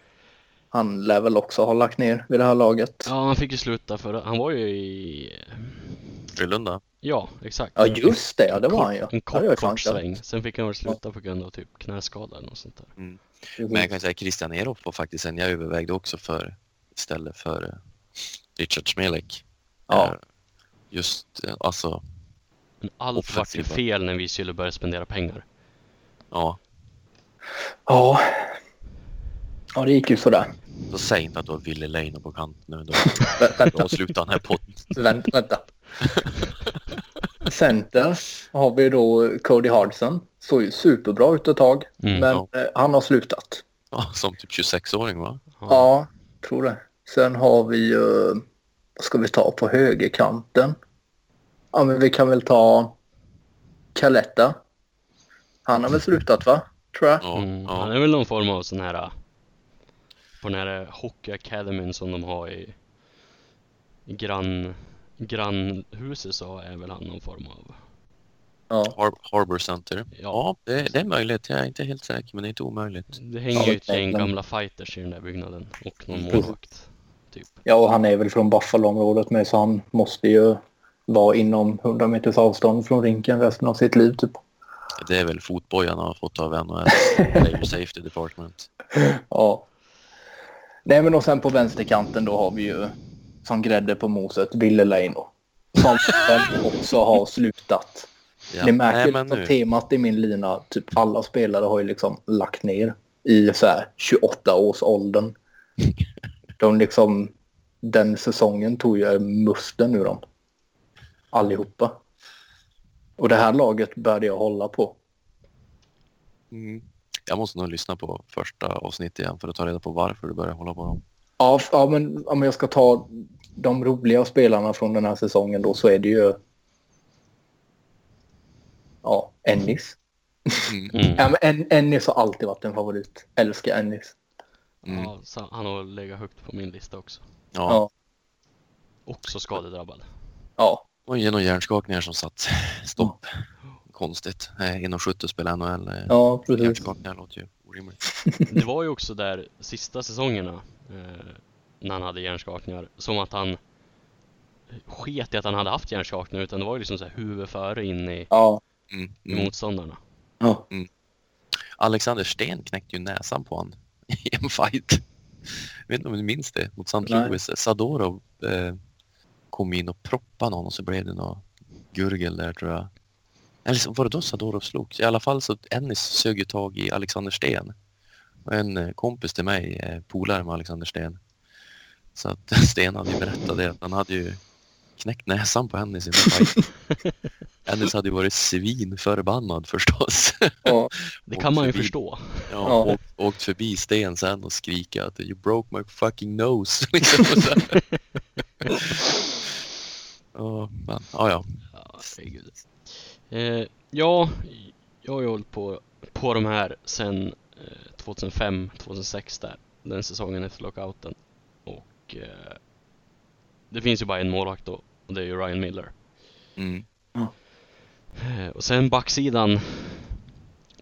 Han lär väl också ha lagt ner vid det här laget. Ja, han fick ju sluta för han var ju i Frölunda. Ja, exakt. Ja, just det. Ja, det var han ju. En Ja, kort, är kort sväng. Sen fick han väl sluta på grund av typ knäskada eller något sånt där. Men jag kan säga att Christian Eroff var faktiskt en jag övervägde också för istället för eh, Richard Smelek. Ja. Just eh, alltså, Men allt vart ju fel när vi skulle börja spendera pengar. ja. Ja. Ja, det gick ju sådär. Så säg inte att du har Ville Leino på kant nu. Då, då avslutar den här podden. vänta, vänta. Center har vi då Cody Hardson. Såg ju superbra ut ett tag. Mm, men ja. eh, han har slutat. Ja, som typ 26-åring va? Ja, tror det. Sen har vi ju... vad ska vi ta på högerkanten? Ja, men vi kan väl ta Caletta. Han har väl slutat va? Tror jag. Ja, Mm, Han ja. är väl någon form av sån här på den här Hockey Academy som de har i, i grann, grannhuset så är väl han någon form av Ja. Har- Harbor Center. Ja. Ja, det, det är möjligt. Jag är inte helt säker, men det är inte omöjligt. Det hänger ju ett gäng gamla fighters i den där byggnaden och någon Mm. målvakt. Typ. ja, och han är väl från Buffalo-området med så han måste ju vara inom 100 meters avstånd från rinken resten av sitt liv typ. Det är väl fotbojan har fått av NHLs Player Safety Department. Ja. Nej men och sen på vänsterkanten då har vi ju som grädde på moset Ville Leino. Som också har slutat. Ja. Ni märker Nej, men liksom temat i min lina. Typ alla spelare har ju liksom lagt ner i så här 28 års åldern. De liksom, den säsongen tog ju musten ur dem. Allihopa. Och det här laget började jag hålla på. Mm. Jag måste nog lyssna på första avsnittet igen för att ta reda på varför du börjar hålla på dem. Ja, ja men om jag ska ta de roliga spelarna från den här säsongen då så är det ju ja, Ennis. Mm. Mm. Ja, men en, Ennis har alltid varit en favorit. Älskar Ennis. Mm. Ja, så han har legat högt på min lista också. Ja, Ja. Också skadedrabbad. Ja, och genom hjärnskakningar som satt stopp. Konstigt. Eh, 1,70 spelar NHL. eh, ja precis. Hjärnskakningar låter ju orimligt. Det var ju också där sista säsongerna eh, när han hade hjärnskakningar som att han sket i att han hade haft hjärnskakningar utan det var ju liksom så här huvud före in i, Ja, Mm. i Mm. motståndarna. ja. Alexander Sten knäckte ju näsan på han i en fight. Jag vet inte om du minns det? Mot St. Louis. Sadorov eh, kom in och proppade någon och så blev det något gurgel där tror jag. Eller så- var det då Sadorov slogs? I alla fall så Ennis sög ju tag i Alexander Sten. Och en eh, kompis till mig, eh, polare med Alexander Sten. Så att Sten hade ju berättat det att han hade ju knäckt näsan på Ennis i en fight. Ennis hade ju varit svinförbannad förstås. ja. Det kan man ju förbi. förstå. Ja, Ja. Åkt, åkt förbi Sten sen och skrika att you broke my fucking nose. Liksom ja, men, ja, ja. Ja, herregud. Eh, ja, jag har ju hållit på, på de här sen eh, 2005, 2006 där. Den säsongen efter lockouten. Och eh, det finns ju bara en målvakt då. Och det är ju Ryan Miller. Mm. Eh, Och sen backsidan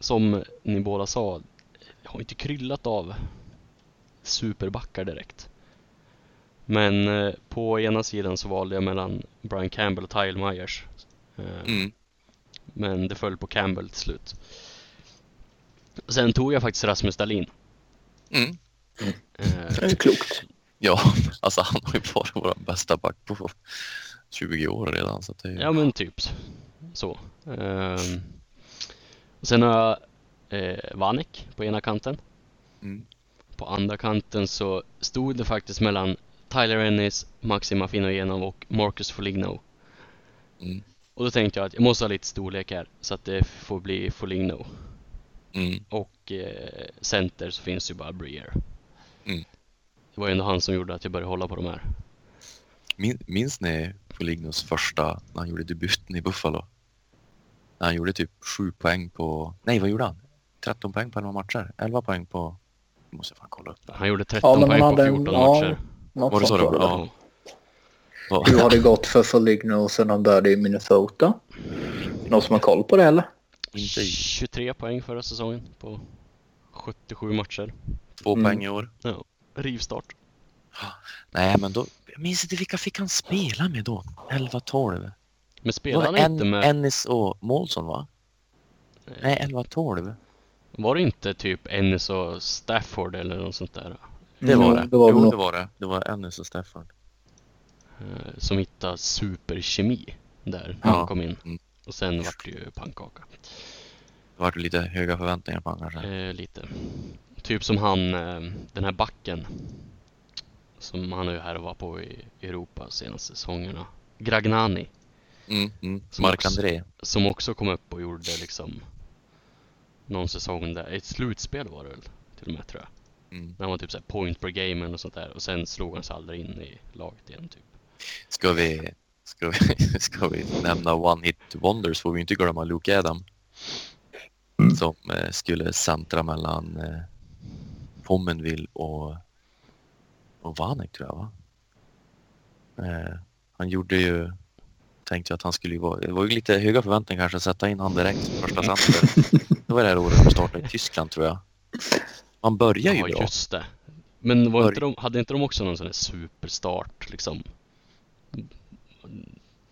Som ni båda sa Har inte kryllat av Superbackar direkt Men eh, på ena sidan så valde jag mellan Brian Campbell och Tyle Myers Eh, Mm. Men det föll på Campbell till slut Sen tog jag faktiskt Rasmus Dahlin Mm. Eh, Det är klokt. Ja, alltså han har ju varit vår bästa back på 20 år redan. Så det är... Ja men typ så. Och sen har jag eh, Vanek på ena kanten. Mm. På andra kanten så stod det faktiskt mellan Tyler Ennis, Maxim Afinogenov och Marcus Foligno. Mm. Och då tänkte jag att jag måste ha lite storlek här så att det får bli Foligno. Mm. Och eh, center så finns ju bara Breer. Mm. Det var ju ändå han som gjorde att jag började hålla på de här. Min, minns ni Folignos första, när han gjorde debuten i Buffalo? När han gjorde typ 7 poäng på, nej vad gjorde han? 13 poäng på 11 matcher? 11 poäng på, jag måste fan kolla upp det. Han gjorde 13 Ja, poäng på hade en- 14 ja. matcher. Något Var det så det var. Ja. Hur har det gått för Foligno sen han började i Minnesota? Någon som har koll på det eller? Inte i 23 poäng förra säsongen på 77 matcher. två Mm. poäng i år. Rivstart. Nej men då, jag minns inte vilka fick han spela med då? 11-12? Men spelade han inte en, med... Ennis och Målsson va? Nej, 11-12. Var det inte typ Ennis och Stafford eller något sånt där? Det var Jo, det. det var jo, det var det. Det var Ennis och Stafford. Eh, Som hittade superkemi där när Ja. han kom in. Mm. Och sen vart det ju pannkaka. Det var lite höga förväntningar på honom kanske. Eh, lite. Typ som han, eh, den här backen. Som han är här och var på i Europa senaste säsongerna. Gragnani. Mm, mm. Som Mark också- André. Som också kom upp och gjorde liksom någon säsong där, ett slutspel var det väl till och med tror jag. Mm. När han var typ såhär point per game och sånt där och sen slog han sig aldrig in i laget igen typ. Ska vi, ska vi, ska vi nämna One Hit Wonders får vi inte glömma Luke Adam. Som eh, skulle centra mellan eh, Pommenville och, och Vanek tror jag va? Eh, han gjorde ju, tänkte ju att han skulle ju vara, det var ju lite höga förväntningar kanske att sätta in han direkt som första center. Det var det här året de startade i Tyskland tror jag. Man börjar ju Ja bra. just det. Men var Bör- inte de, hade inte de också någon sån här superstart liksom?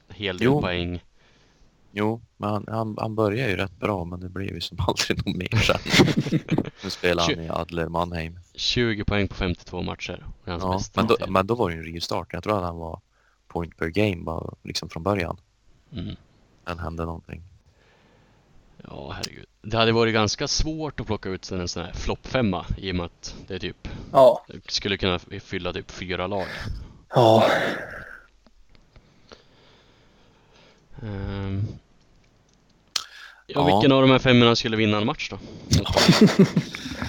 Hel del Jo. poäng. Jo, men han, han, han börjar ju rätt bra men det blev ju som aldrig något mer sen. Nu spelar han i Adler Mannheim. 20 poäng på 52 matcher. Ja, bästa men, då, men då var det ju en rivstart. Jag tror att han var point per game bara liksom från början. Mm. Sen hände någonting. Ja, herregud. Det hade varit ganska svårt att plocka ut en sån här floppfemma i och med att det är typ Ja. skulle kunna fylla typ fyra lag. Ja. Ehm. Ja, Ja. vilken av de här femmorna skulle vinna en match då?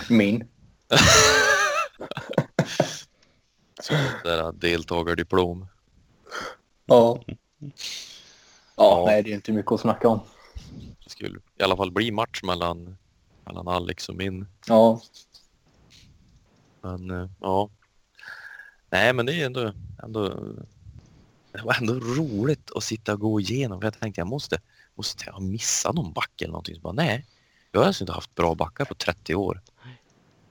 Min. Det där deltagardiplom. Ja. Ja, Ja. nej det är inte mycket att snacka om. Det skulle i alla fall bli match mellan, mellan Alex och min. Ja. Men eh, ja. Nej men det är ändå, ändå det var ändå roligt att sitta och gå igenom. För jag tänkte jag måste, måste jag ha missat någon back eller någonting. Så bara, nej, jag har alltså inte haft bra backar på 30 år.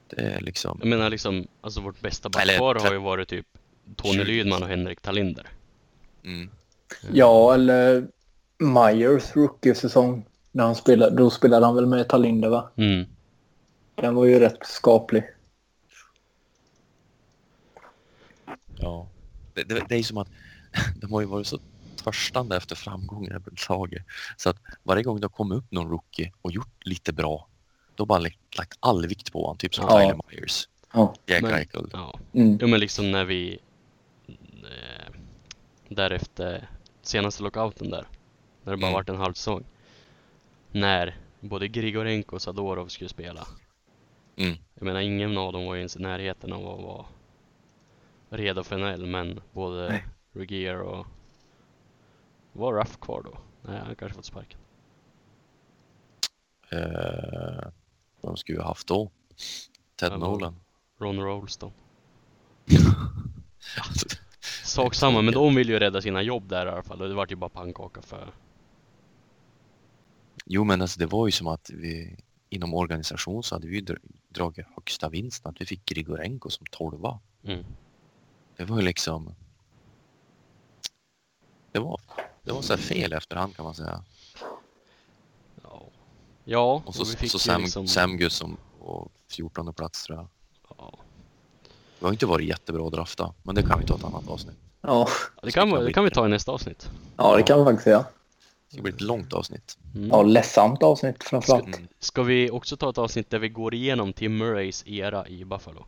Det är liksom, Jag menar liksom, alltså vårt bästa backpar har ju varit typ Tony 20. Lydman och Henrik Talinder. mm, Ja, eller Myers rookie-säsong. När han spelade, då spelade han väl med Talinder va? Mm. Den var ju rätt skaplig. ja. Det, det, det är som att de har ju varit så törstande efter framgångar på laget. Så att varje gång det har kommit upp någon rookie och gjort lite bra, då har bara lagt, lagt all vikt på honom. Typ som Ja. Tyler Myers, Ja. Jack Men- Eichel. Ja. Mm. Jo men liksom när vi eh, därefter senaste lockouten där när det bara Mm. varit en halv säsong när både Grigorenko och Sadorov skulle spela Mm. jag menar ingen av dem var ju ens i närheten av att vara redo för NHL men både Nej. Regier och var Ruff kvar då? Nej han kanske fått sparken Eh, de skulle ju haft då. Ted Nolan. Ron Rolston Sak samma men de vill ju rädda sina jobb där i alla fall och det vart ju bara pannkaka för Jo men alltså det var ju som att vi inom organisation så hade vi ju dr- dragit högsta vinsten att vi fick Grigorenko som tolva. mm. Det var ju liksom det var, det var så här fel efterhand kan man säga. Ja, ja Och så, vi fick så Sam, liksom, Samgus som på 14 plats tror jag. ja. Det har inte varit jättebra att drafta men det kan vi ta ett annat avsnitt. Ja. det, kan, vi- det kan vi ta i nästa avsnitt. ja, det kan vi faktiskt göra. Det ska bli ett långt avsnitt. Mm. Ja, ledsamt avsnitt framförallt. Mm, Ska vi också ta ett avsnitt där vi går igenom Tim Murrays era i Buffalo?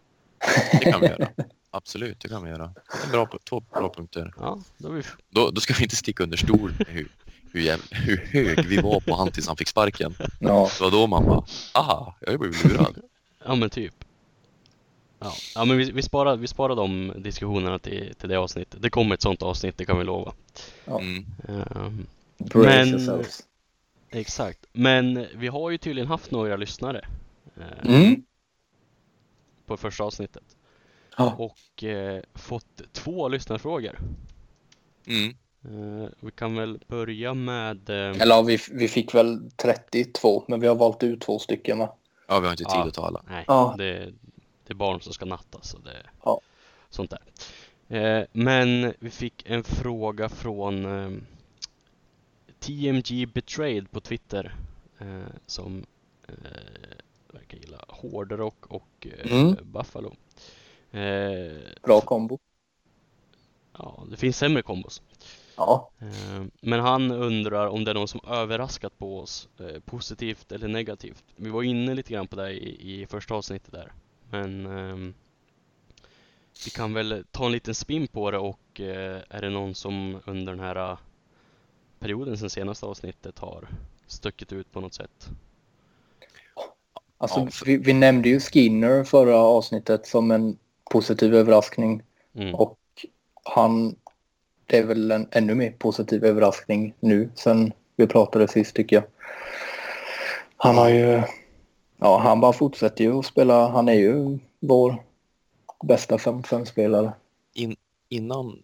det kan vi göra. Absolut, det kan vi göra. Det är bra, två bra punkter. Ja, då vi... Då, då ska vi inte sticka under stol hur, hur, hur hög vi var på han tills han fick sparken. Ja. Det var då man bara, aha, jag har blivit lurad. Ja men typ. Ja, ja men vi, vi, sparar, vi sparar de diskussionerna till, till det avsnittet. Det kommer ett sånt avsnitt, det kan vi lova. Mm. Ehm, Men- yourselves. exakt. Men vi har ju tydligen haft några lyssnare eh, Mm. på första avsnittet. Ja. Och eh, fått två lyssnarfrågor. Mm. Eh, vi kan väl börja med... Eh, Eller ja, vi, vi fick väl 32, men vi har valt ut två stycken va? Ja, vi har inte tid Ja. att ta alla. nej, Ja. det, det är barn som ska nattas och det Ja. sånt där. Eh, men vi fick en fråga från eh, TMG Betrayed på Twitter eh, som verkar gilla hårdrock och Mm. Buffalo. Eh, Bra kombo. ja, det finns sämre kombos. Ja. Eh, Men han undrar om det är någon som överraskat på oss eh, positivt eller negativt. Vi var inne lite grann på det i, i första avsnittet där. Men ehm, vi kan väl ta en liten spin på det och eh, är det någon som under den här perioden sen senaste avsnittet har stuckit ut på något sätt? Alltså, Ja, för- vi, vi nämnde ju Skinner förra avsnittet som en positiv överraskning. Mm. Och han, det är väl en ännu mer positiv överraskning nu sen vi pratade sist tycker jag. Han har ju, ja han bara fortsätter ju att spela, han är ju vår bästa 5-5-spelare. Innan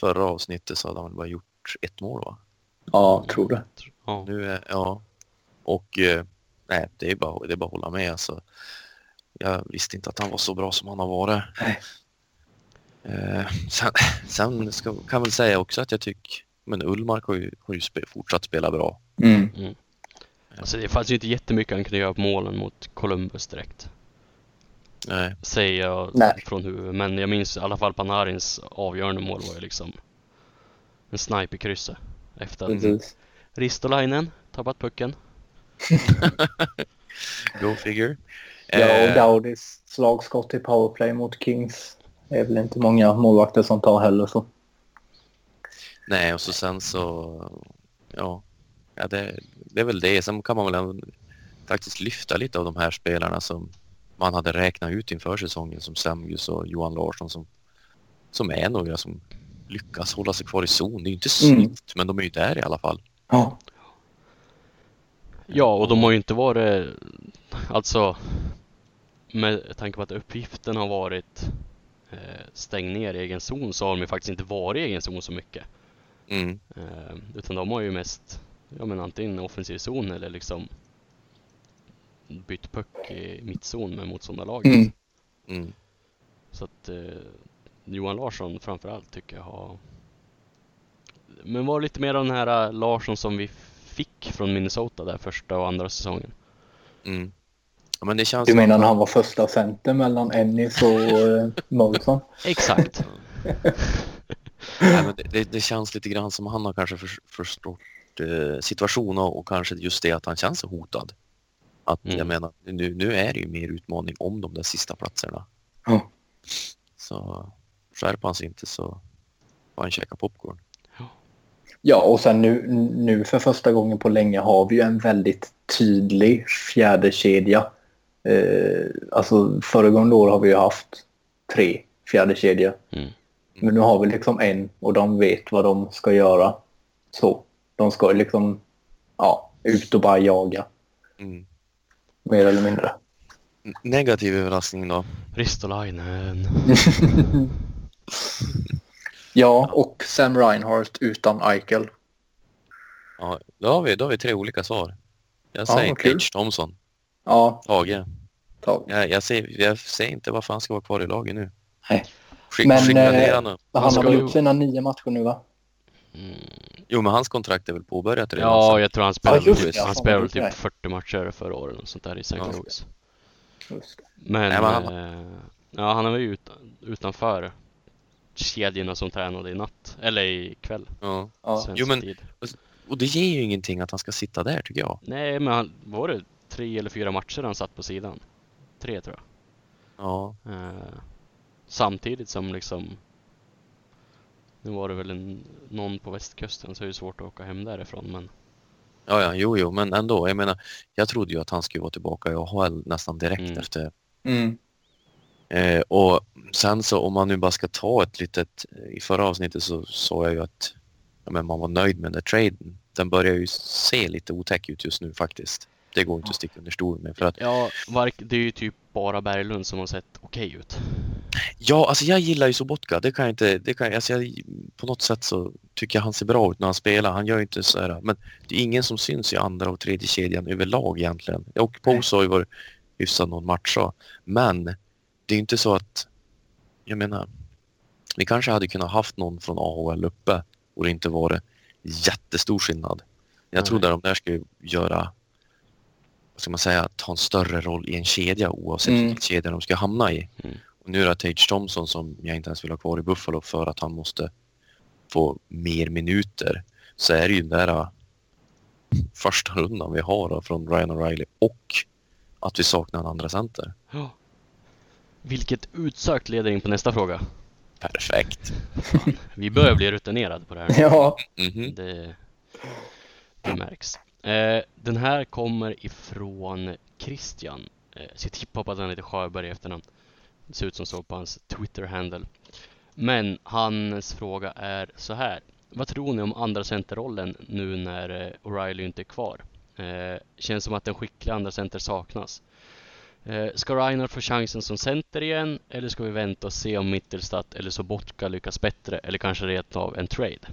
förra avsnittet så hade han bara gjort ett mål va? Ja, tror det. Ja. Nu är, ja. Och eh, nej, det är bara, det är bara att hålla med alltså. Jag visste inte att han var så bra som han har varit. Nej. Eh, sen sen ska, kan jag väl säga också att jag tycker, men Ullmark har ju, har ju spe, fortsatt spela bra. Mm. Alltså det fanns ju inte jättemycket han kunde göra på målen mot Columbus direkt. Nej, Säger jag Nej. från huvudet. Men jag minns i alla fall Panarins avgörande mål var ju liksom en snipe i krysset. Efter att Precis. Ristolainen tappat pucken. go figure. Ja, och Eh, Dowdys slagskott i powerplay mot Kings. Det är väl inte många målvakter som tar heller så. Nej, och så sen så, ja, ja det, det är väl det. Sen kan man väl faktiskt lyfta lite av de här spelarna som man hade räknat ut inför säsongen som Semgus och Johan Larsson som, som är några som lyckas hålla sig kvar i zon. Det är ju inte Mm. snyggt, men de är ju där i alla fall. Ja. Ja, och de har ju inte varit, alltså med tanke på att uppgiften har varit eh, stäng ner egen zon så har de ju faktiskt inte varit i egen zon så mycket. Mm. Eh, utan de har ju mest, ja men antingen offensiv zon eller liksom bytt puck i mittzon med motståndarlaget. Mm. Mm. Så att eh, Johan Larsson framförallt tycker jag har Men var lite mer av den här eh, Larsson som vi fick från Minnesota där första och andra säsongen. Mm. Ja, men det känns Du menar när han var första center mellan Ennis och uh, Molson? Exakt! Nej, men det, det, det känns lite grann som han har kanske för, förstått eh, situationen och, och kanske just det att han känns så hotad. Att Mm. jag menar, nu, nu är det ju mer utmaning om de där sista platserna. Ja. Så skärper han sig inte så får han käka popcorn. Ja, och sen nu, nu för första gången på länge har vi ju en väldigt tydlig fjärde kedja. Eh, alltså föregående år har vi ju haft tre fjärde kedjor. Mm. Men nu har vi liksom en och de vet vad de ska göra. Så. De ska liksom ja, ut och bara jaga. Mm. Mer eller mindre. Negativ överraskning då? Ristolainen. Ja, och Sam Reinhardt utan Eichel. Ja, då har vi, då har vi tre olika svar. Jag Ja, säger kul. Tage Thompson. Ja, Tage. ta. Jag, jag, ser, jag ser inte varför han ska vara kvar i laget nu. Nej. Skick, Men, skicka eh, ner honom. Han har väl gjort sina nio matcher nu va? Mm. Jo, men hans kontrakt är väl påbörjat redan? Ja, så- jag tror han spelade, just det, ja, han spelade det typ 40 matcher förra året och sånt där i St. Ja. Louis. Men, Nej, men han- eh, ja, han är väl utan, utanför kedjorna som tränade i natt, eller i kväll, ja. Ja. Jo, men-. Och det ger ju ingenting att han ska sitta där tycker jag. Nej, men han, var det tre eller fyra matcher han satt på sidan? Tre tror jag. Ja, Eh, samtidigt som liksom Nu var det väl en, någon på västkusten så är det svårt att åka hem därifrån men ja, ja jo, jo, men ändå. Jag menar, jag trodde ju att han skulle vara tillbaka i AHL nästan direkt Mm. efter. Mm. Eh, och sen så om man nu bara ska ta ett litet, i förra avsnittet så sa jag ju att ja, men man var nöjd med den traden. Den börjar ju se lite otäck ut just nu faktiskt. Det går inte att sticka under stol med. För att, Ja, det är ju typ bara Berglund som har sett okej ut. ja, alltså jag gillar ju Sobotka. Det kan jag inte, det kan, alltså jag, på något sätt så tycker jag han ser bra ut när han spelar. Han gör ju inte så här, men det är ingen som syns i andra och tredje kedjan överlag egentligen. Och Pose har ju varit hyfsad någon match. Men det är inte så att, jag menar, vi kanske hade kunnat haft någon från AHL uppe och det inte varit jättestor skillnad. Jag trodde att de där skulle göra, ska man säga, ta en större roll i en kedja oavsett Mm. vilken kedja de ska hamna i. Mm. Och nu är det Tage Thompson som jag inte ens vill ha kvar i Buffalo för att han måste få mer minuter. Så är det ju den där äh, första rundan vi har då, från Ryan O'Reilly och att vi saknar en andra center. Ja. Vilket utsökt leder in på nästa fråga. Perfekt. Vi börjar bli rutinerade på det här. Ja, Mhm. Det, det märks. Eh, den här kommer ifrån Christian. Eh, så jag tippar på att han heter Sjöberg i efternamn. Det ser ut som så på hans Twitter-handle. Men hans fråga är så här. Vad tror ni om andra centerrollen nu när eh, O'Reilly inte är kvar? Eh, känns som att en skicklig andra center saknas. Eh, ska Reiner få chansen som center igen eller ska vi vänta och se om Mittelstadt eller Sobotka lyckas bättre eller kanske rent av en trade?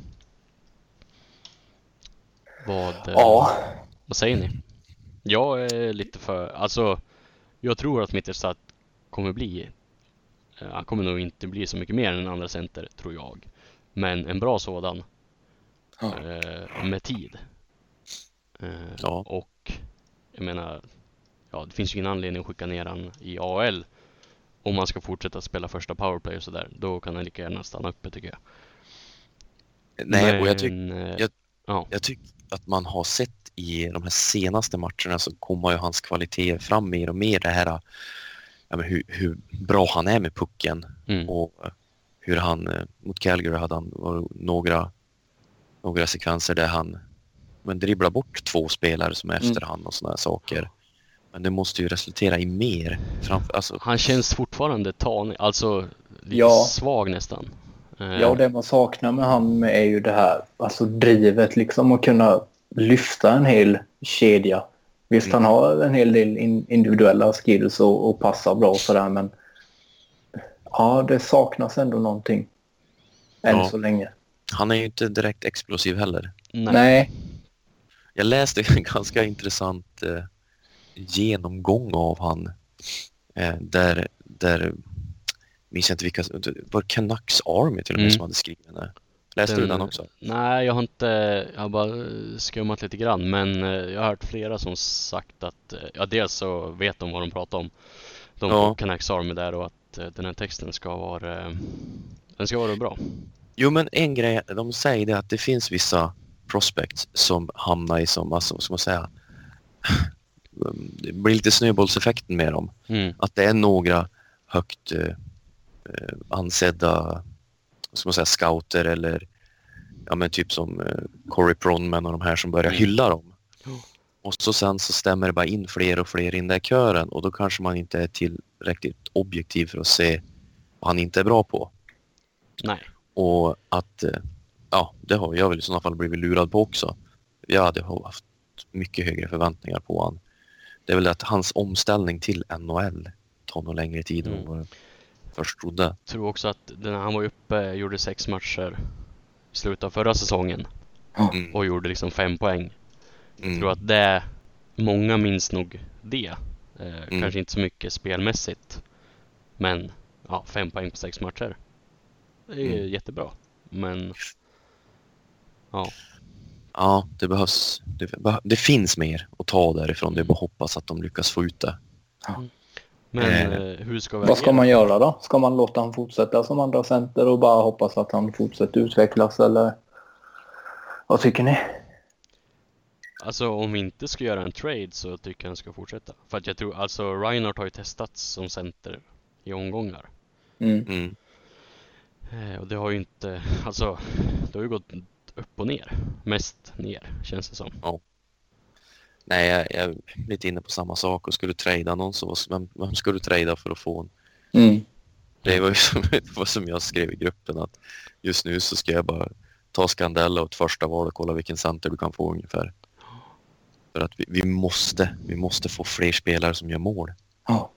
Vad, eh, ja. vad säger ni? Jag är lite för, alltså jag tror att Mittelstadt kommer bli eh, han kommer nog inte bli så mycket mer än en andra center, tror jag. Men en bra sådan Ja. eh, med tid. Ja. Och jag menar, ja det finns ju ingen anledning att skicka ner han i AL om man ska fortsätta spela första powerplay och sådär. Då kan han lika gärna stanna uppe tycker jag. Nej, och jag tycker Men, jag- ja. jag tycker att man har sett i de här senaste matcherna så kommer ju hans kvalitet fram mer och mer. Det här ja, men hur, hur bra han är med pucken Mm. och hur han eh, mot Calgary hade han några, några sekvenser där han men dribblar bort två spelare som är Mm. efter han och sådana saker. Men det måste ju resultera i mer. Framför, alltså, Han känns fortfarande tanig, alltså lite Ja. svag nästan. Eh, ja, och det man saknar med han är ju det här alltså drivet liksom att kunna lyfta en hel kedja. Visst, Mm. han har en hel del in, individuella skills och, och passar bra och sådär, men ja, det saknas ändå någonting. Än Ja. så länge. han är ju inte direkt explosiv heller. nej. Nej. Jag läste en ganska intressant eh, genomgång av han eh, där, där minns jag inte vilka, det var Canucks Army till och med Mm. som hade skrivit den. Läste du den också? Nej, jag har inte, jag har bara eh, skummat lite grann men eh, jag har hört flera som sagt att, eh, ja dels så vet de vad de pratar om. De Ja. på Canucks Army där och att den här texten ska vara, den ska vara bra. Jo men en grej, de säger det att det finns vissa prospects som hamnar i som, alltså, ska man säga, det blir lite snöbollseffekten med dem. Mm. Att det är några högt ansedda vad ska man säga, scouter eller ja, men typ som eh, Corey Pronman och de här som börjar Mm. hylla dem. Och så sen så stämmer det bara in fler och fler i den där kören och då kanske man inte är tillräckligt objektiv för att se vad han inte är bra på. Nej. Och att, eh, ja, det har jag väl i sådana fall blivit lurad på också. Jag hade haft mycket högre förväntningar på han. Det är väl att hans omställning till NHL tar nog längre tid än Mm. vad jag först trodde. Tror också att den, han var uppe, gjorde sex matcher i slutet av förra säsongen Mm. och gjorde liksom fem poäng. Mm. Jag tror att det, många minns nog det. Eh, Mm. Kanske inte så mycket spelmässigt. Men ja, fem poäng på sex matcher. Det är Mm. jättebra. Men ja, Ja, det behövs. Det, det finns mer att ta därifrån. Det är bara att hoppas att de lyckas få ut det. Men Eh, eh, hur ska vi Vad ska man göra då? Ska man låta han fortsätta som andra center och bara hoppas att han fortsätter utvecklas eller vad tycker ni? Alltså om vi inte ska göra en trade så tycker jag han ska fortsätta. För att jag tror, alltså Reinhardt har ju testats som center i omgångar. Mm. Mm. Eh, och det har ju inte, alltså det har ju gått upp och ner. Mest ner känns det som. Nej, jag, jag är lite inne på samma sak och skulle trada någon så vem, vem ska du trada för att få en? Mm. Det var ju som, var som jag skrev i gruppen att just nu så ska jag bara ta Scandella och ett första val och kolla vilken center du kan få ungefär. För att vi, vi måste, vi måste få fler spelare som gör mål. Ja.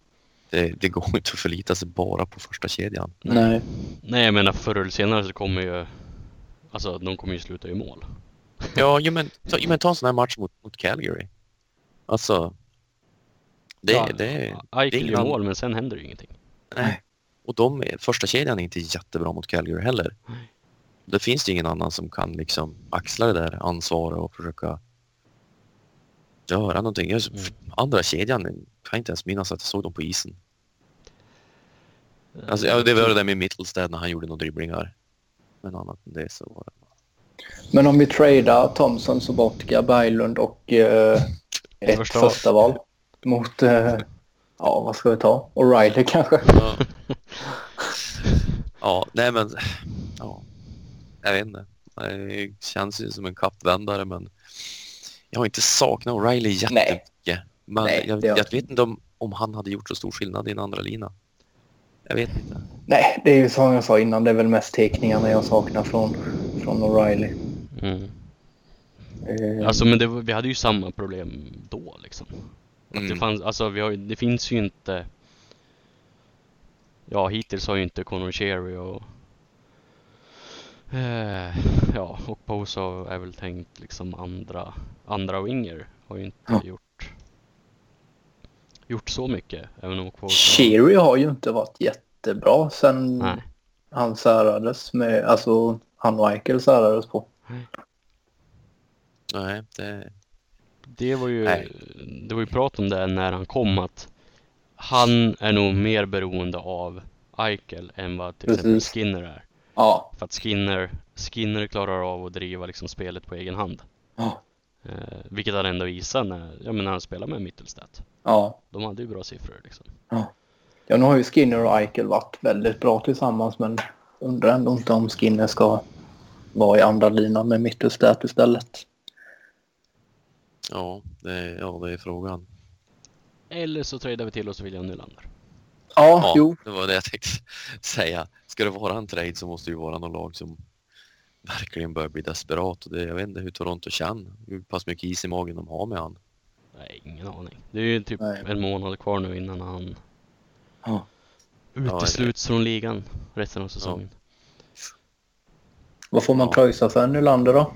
Det, det går inte att förlita sig bara på första kedjan. Nej. Nej jag menar förr eller senare så kommer ju, alltså de kommer ju sluta i mål. Ja, men, ta, men ta en sån här match mot, mot Calgary. Alltså, det, Ja, det, ingen gör annan- mål men sen händer det ju ingenting. nej. Och de, är- första kedjan är inte jättebra mot Calgary heller. Nej. Det finns det ingen annan som kan liksom axla det där ansvaret och försöka röra någonting. Jag, Mm. Andra kedjan kan jag inte ens minnas att jag såg dem på isen. Alltså, ja, det var det där med Mittelstäd när han gjorde några dribblingar. Men annat än det så var det... Men om vi tradar Thomson, Sobotka, Berglund och eh, ett Första första, val. mot, eh, ja vad ska vi ta? O'Reilly kanske? Ja. ja, nej men... Ja, jag vet inte. Det känns ju som en kappvändare men jag har inte saknat O'Reilly jättemycket. Men Nej, jag, jag vet inte om, om han hade gjort så stor skillnad i en andra lina. Jag vet inte. Nej, det är ju som jag sa innan, det är väl mest teckningarna jag saknar från, från O'Reilly. Mm. Eh, Alltså men det, vi hade ju samma problem då liksom. Att det, Mm. fanns, alltså, vi har, det finns ju inte Ja hittills har ju inte Conor Cherry och eh, Ja och Poso är väl tänkt liksom andra Andra winger har ju inte Ja. gjort Gjort så mycket även om Poso Sheary har ju inte varit jättebra sen Nej han särades med, alltså han och Eichel särades på. Nej, det... Det var ju Nej. Det var ju prat om det när han kom att Han är nog mer beroende av Eichel än vad till exempel Precis. Skinner är Ja. För att Skinner, Skinner klarar av att driva liksom spelet på egen hand. Ja. Eh, vilket han ändå visade när, ja, men när han spelade med Mittelstadt. Ja. De hade ju bra siffror liksom. Ja, nu har ju Skinner och Eichel varit väldigt bra tillsammans men undrar ändå inte om Skinner ska vara i andra linan med Mittelstädt istället. Ja, det, ja, det är frågan. Eller så tradar vi till oss William Nylander. Ja, Ja, jo. det var det jag tänkte säga. Ska det vara en trade så måste det ju vara någon lag som verkligen börjar bli desperat. Och det, jag vet inte hur Toronto känner. Hur pass mycket is i magen de har med han. Nej, ingen aning. Det är ju typ Nej. en månad kvar nu innan han Ja. utesluts från ligan resten av säsongen. Vad får man Ja. pröjsa för Nylander då?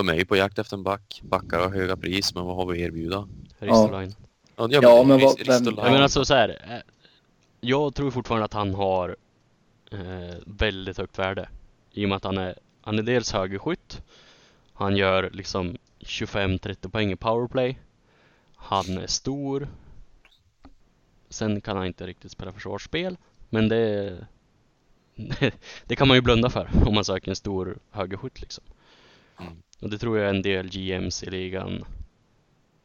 De är ju på jakt efter en back. Backar har höga pris, men vad har vi att erbjuda? Ristolainen. Ja, Ja, men Rist- vad- vem- Jag menar alltså så här. eh, Jag tror fortfarande att han har eh, väldigt högt värde. I och med att han är, han är dels högerskytt. Han gör liksom 25-30 poäng i powerplay. Han är stor. Sen kan han inte riktigt spela försvarsspel. Men det, det kan man ju blunda för om man söker en stor högerskytt liksom. Mm. Och det tror jag en del GMs i ligan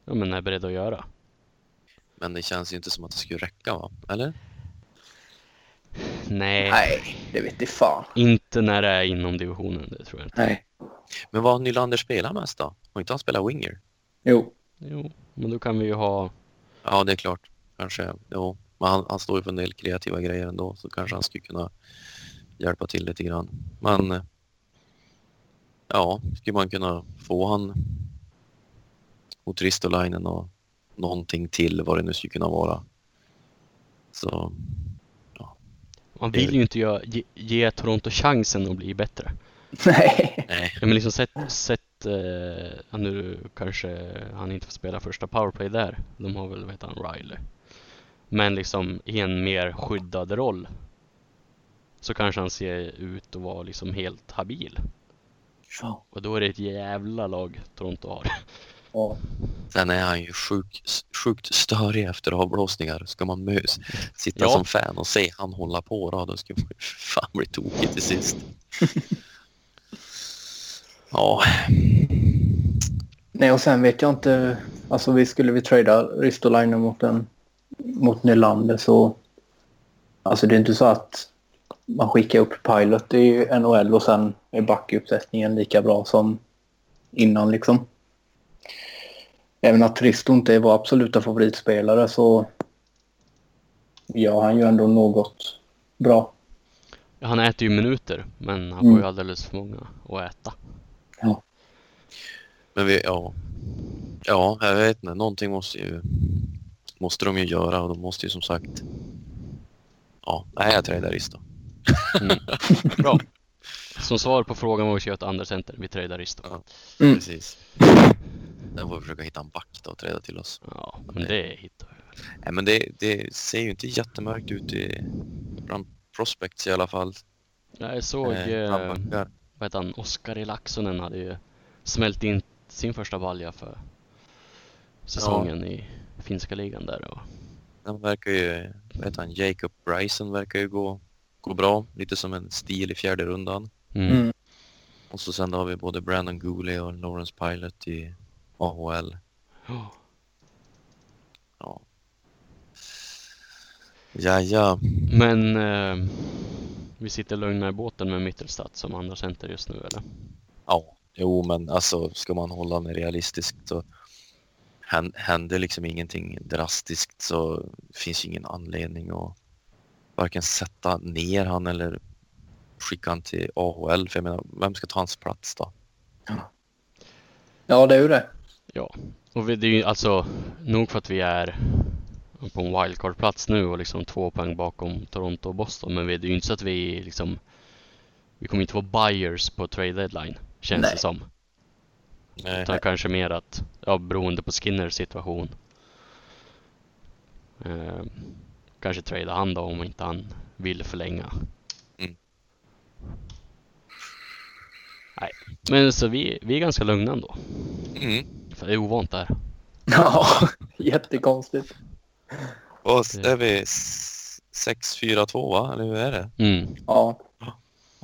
ja, men är beredda att göra. Men det känns ju inte som att det skulle räcka va? Eller? Nej, Nej, det vet i fan. inte när det är inom divisionen. Det tror jag inte. Nej. Men vad har Nylander spelat mest då? Har inte han spelat winger? Jo. Jo, men då kan vi ju ha Ja, det är klart. Kanske. Jo. Men han, han står ju för en del kreativa grejer ändå. Så kanske han skulle kunna hjälpa till lite grann. Men eh, ja, skulle man kunna få han mot Ristolainen och någonting till vad det nu skulle kunna vara. Så Man Det- vill ju inte ge, ge, ge Toronto chansen att bli bättre. Nej. nej. Ja, men liksom sett, sett eh, ja, nu kanske han inte får spela första powerplay där. De har väl, vad heter han, Riley. Men liksom i en mer skyddad roll. Så kanske han ser ut att vara liksom helt habil. Ja. Och då är det ett jävla lag Toronto har. Ja. Sen är han ju sjuk, sjukt störig efter avblåsningar. Ska man mös, sitta Ja. som fan och se han hålla på då, då skulle man ju fan bli tokig till sist. ja, Nej, och sen vet jag inte. Alltså vi skulle vi trada Ristolainen mot en mot Nylander så. Alltså det är inte så att man skickar upp Pilot i NHL och sen är backuppsättningen lika bra som innan liksom. Även att Risto inte är vår absoluta favoritspelare så gör han ju ändå något bra. Ja, Han äter ju minuter, men han Mm. får ju alldeles för många att äta. men vi, ja. Ja, jag vet inte. Någonting måste ju måste de ju göra och de måste ju som sagt. Ja, nej jag tradar Risto. Mm. Bra. Som svar på frågan vad vi ska göra ett andra center, vi tradar Risto. Ja. Mm. Precis. Sen får vi försöka hitta en back då och träda till oss. Ja, men det hittar vi. Nej, men det, det ser ju inte jättemörkt ut i, bland prospects i alla fall. Jag såg, Eh, eh, vad heter han, Oskar Laxonen hade ju smält in sin första balja för säsongen i finska ligan där. Och, Han verkar ju, vad heter han, Jacob Bryson verkar ju gå, gå bra. Lite som en stil i fjärde rundan. mm. Mm. Och så sen har vi både Brandon Gooley och Lawrence Pilot i AHL. Ja. Ja. Ja, ja. Men eh, vi sitter lugna i båten med Mittelstadt som andra center just nu eller? Ja, jo men alltså ska man hålla det realistiskt så hän- händer liksom ingenting drastiskt så finns ju ingen anledning att varken sätta ner han eller skicka han till AHL för jag menar, vem ska ta hans plats då? Ja, det är ju det. Ja, och vi, det är ju alltså nog för att vi är på en wildcard-plats nu och liksom två poäng bakom Toronto och Boston. Men vi, det är ju inte så att vi liksom Vi kommer inte vara buyers på trade deadline känns Nej. det som. Nej, Utan kanske mer att, ja beroende på Skinners situation. Eh, kanske trada han då om inte han vill förlänga. Mm. Nej, men så vi, vi är ganska lugna ändå. Mm. För det är ovant där. Ja, jättekonstigt. Och s- är vi s- 6-4-2 va? Eller hur är det? Mm. Ja,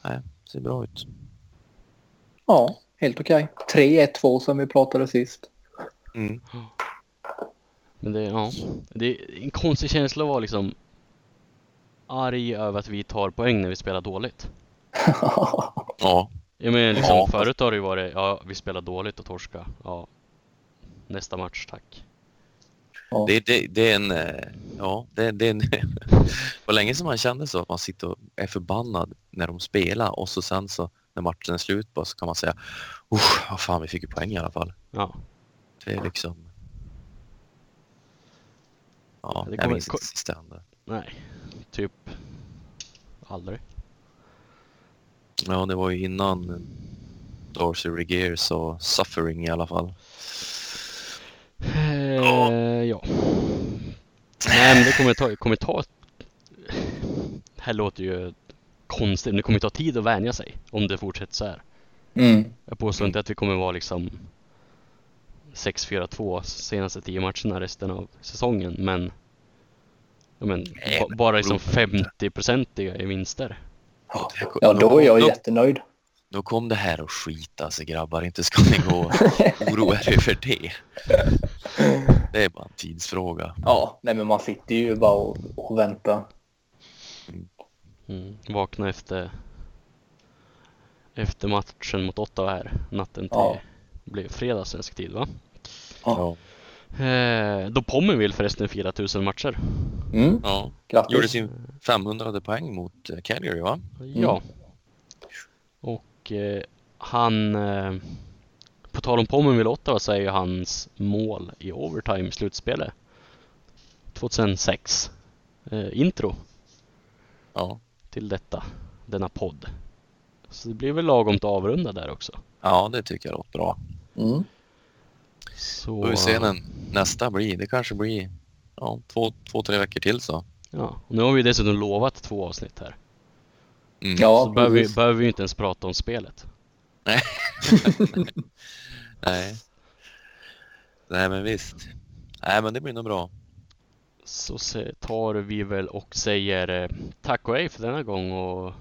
Nej, ser bra ut. ja helt okej. 3-1-2 som vi pratade sist. Mm. Men det, ja, det är en konstig känsla att vara liksom arg över att vi tar poäng när vi spelar dåligt. Ja, Jag menar liksom Ja, förut har det ju varit, ja vi spelar dåligt och torska. Ja, nästa match tack. Ja. det, det, det är en... eh, Ja, det, det är en... Var länge som man kände så att man sitter och är förbannad när de spelar och så sen så när matchen är slut bara så kan man säga Usch, vad fan vi fick ju poäng i alla fall. Ja, Det är liksom... Ja, Det jag kommer- minns inte sist det hände. nej, typ aldrig. Ja, det var ju innan Darcy Regeers och Suffering i alla fall. Eh, ja. Nej men det kommer ta, kommer ta Det här låter ju konstigt, men det kommer ta tid att vänja sig om det fortsätter så här. Mm. Jag påstår inte att vi kommer vara liksom 6-4-2 senaste 10 matcherna resten av säsongen men, ja, men Nej, bara liksom 50-procentiga i vinster. Ja, då är jag då, jättenöjd. då kom det här att skita sig grabbar, inte ska ni gå och oroa er för det. Det är bara en tidsfråga. Ja, nej men man sitter ju bara och, och väntar. Mm. Vakna efter efter matchen mot Ottawa här natten till Ja. Blev fredag svensk tid va? Ja. Eh, då Pommerville förresten 4000 matcher. Mm. ja. Grattis. Gjorde sin 500 poäng mot eh, Calgary va? Ja. Och eh, han eh, på tal om Pommerville Ottawa så är ju hans mål i overtime slutspelet 2006 eh, intro Ja. till detta, denna podd. Så det blir väl lagom att avrunda där också. Ja, det tycker jag låter bra. Mm. Så, Får vi se när nästa blir. Det kanske blir ja, två, två, tre veckor till så. Ja, och nu har vi dessutom lovat två avsnitt här. Mm. Ja, så behöver vi, behöver vi inte ens prata om spelet. Nej. Nej, men visst. Nej, men det blir nog bra. Så tar vi väl och säger eh, tack och hej för denna gång och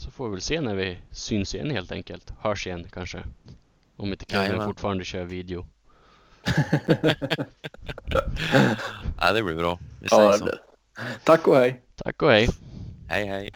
så får vi väl se när vi syns igen helt enkelt. Hörs igen kanske. Om inte Kevin Jajamän. fortfarande kör video. Nej, det blir bra. Vi säger Ja, så. det. Tack och hej. Tack och hej! Hej, hej.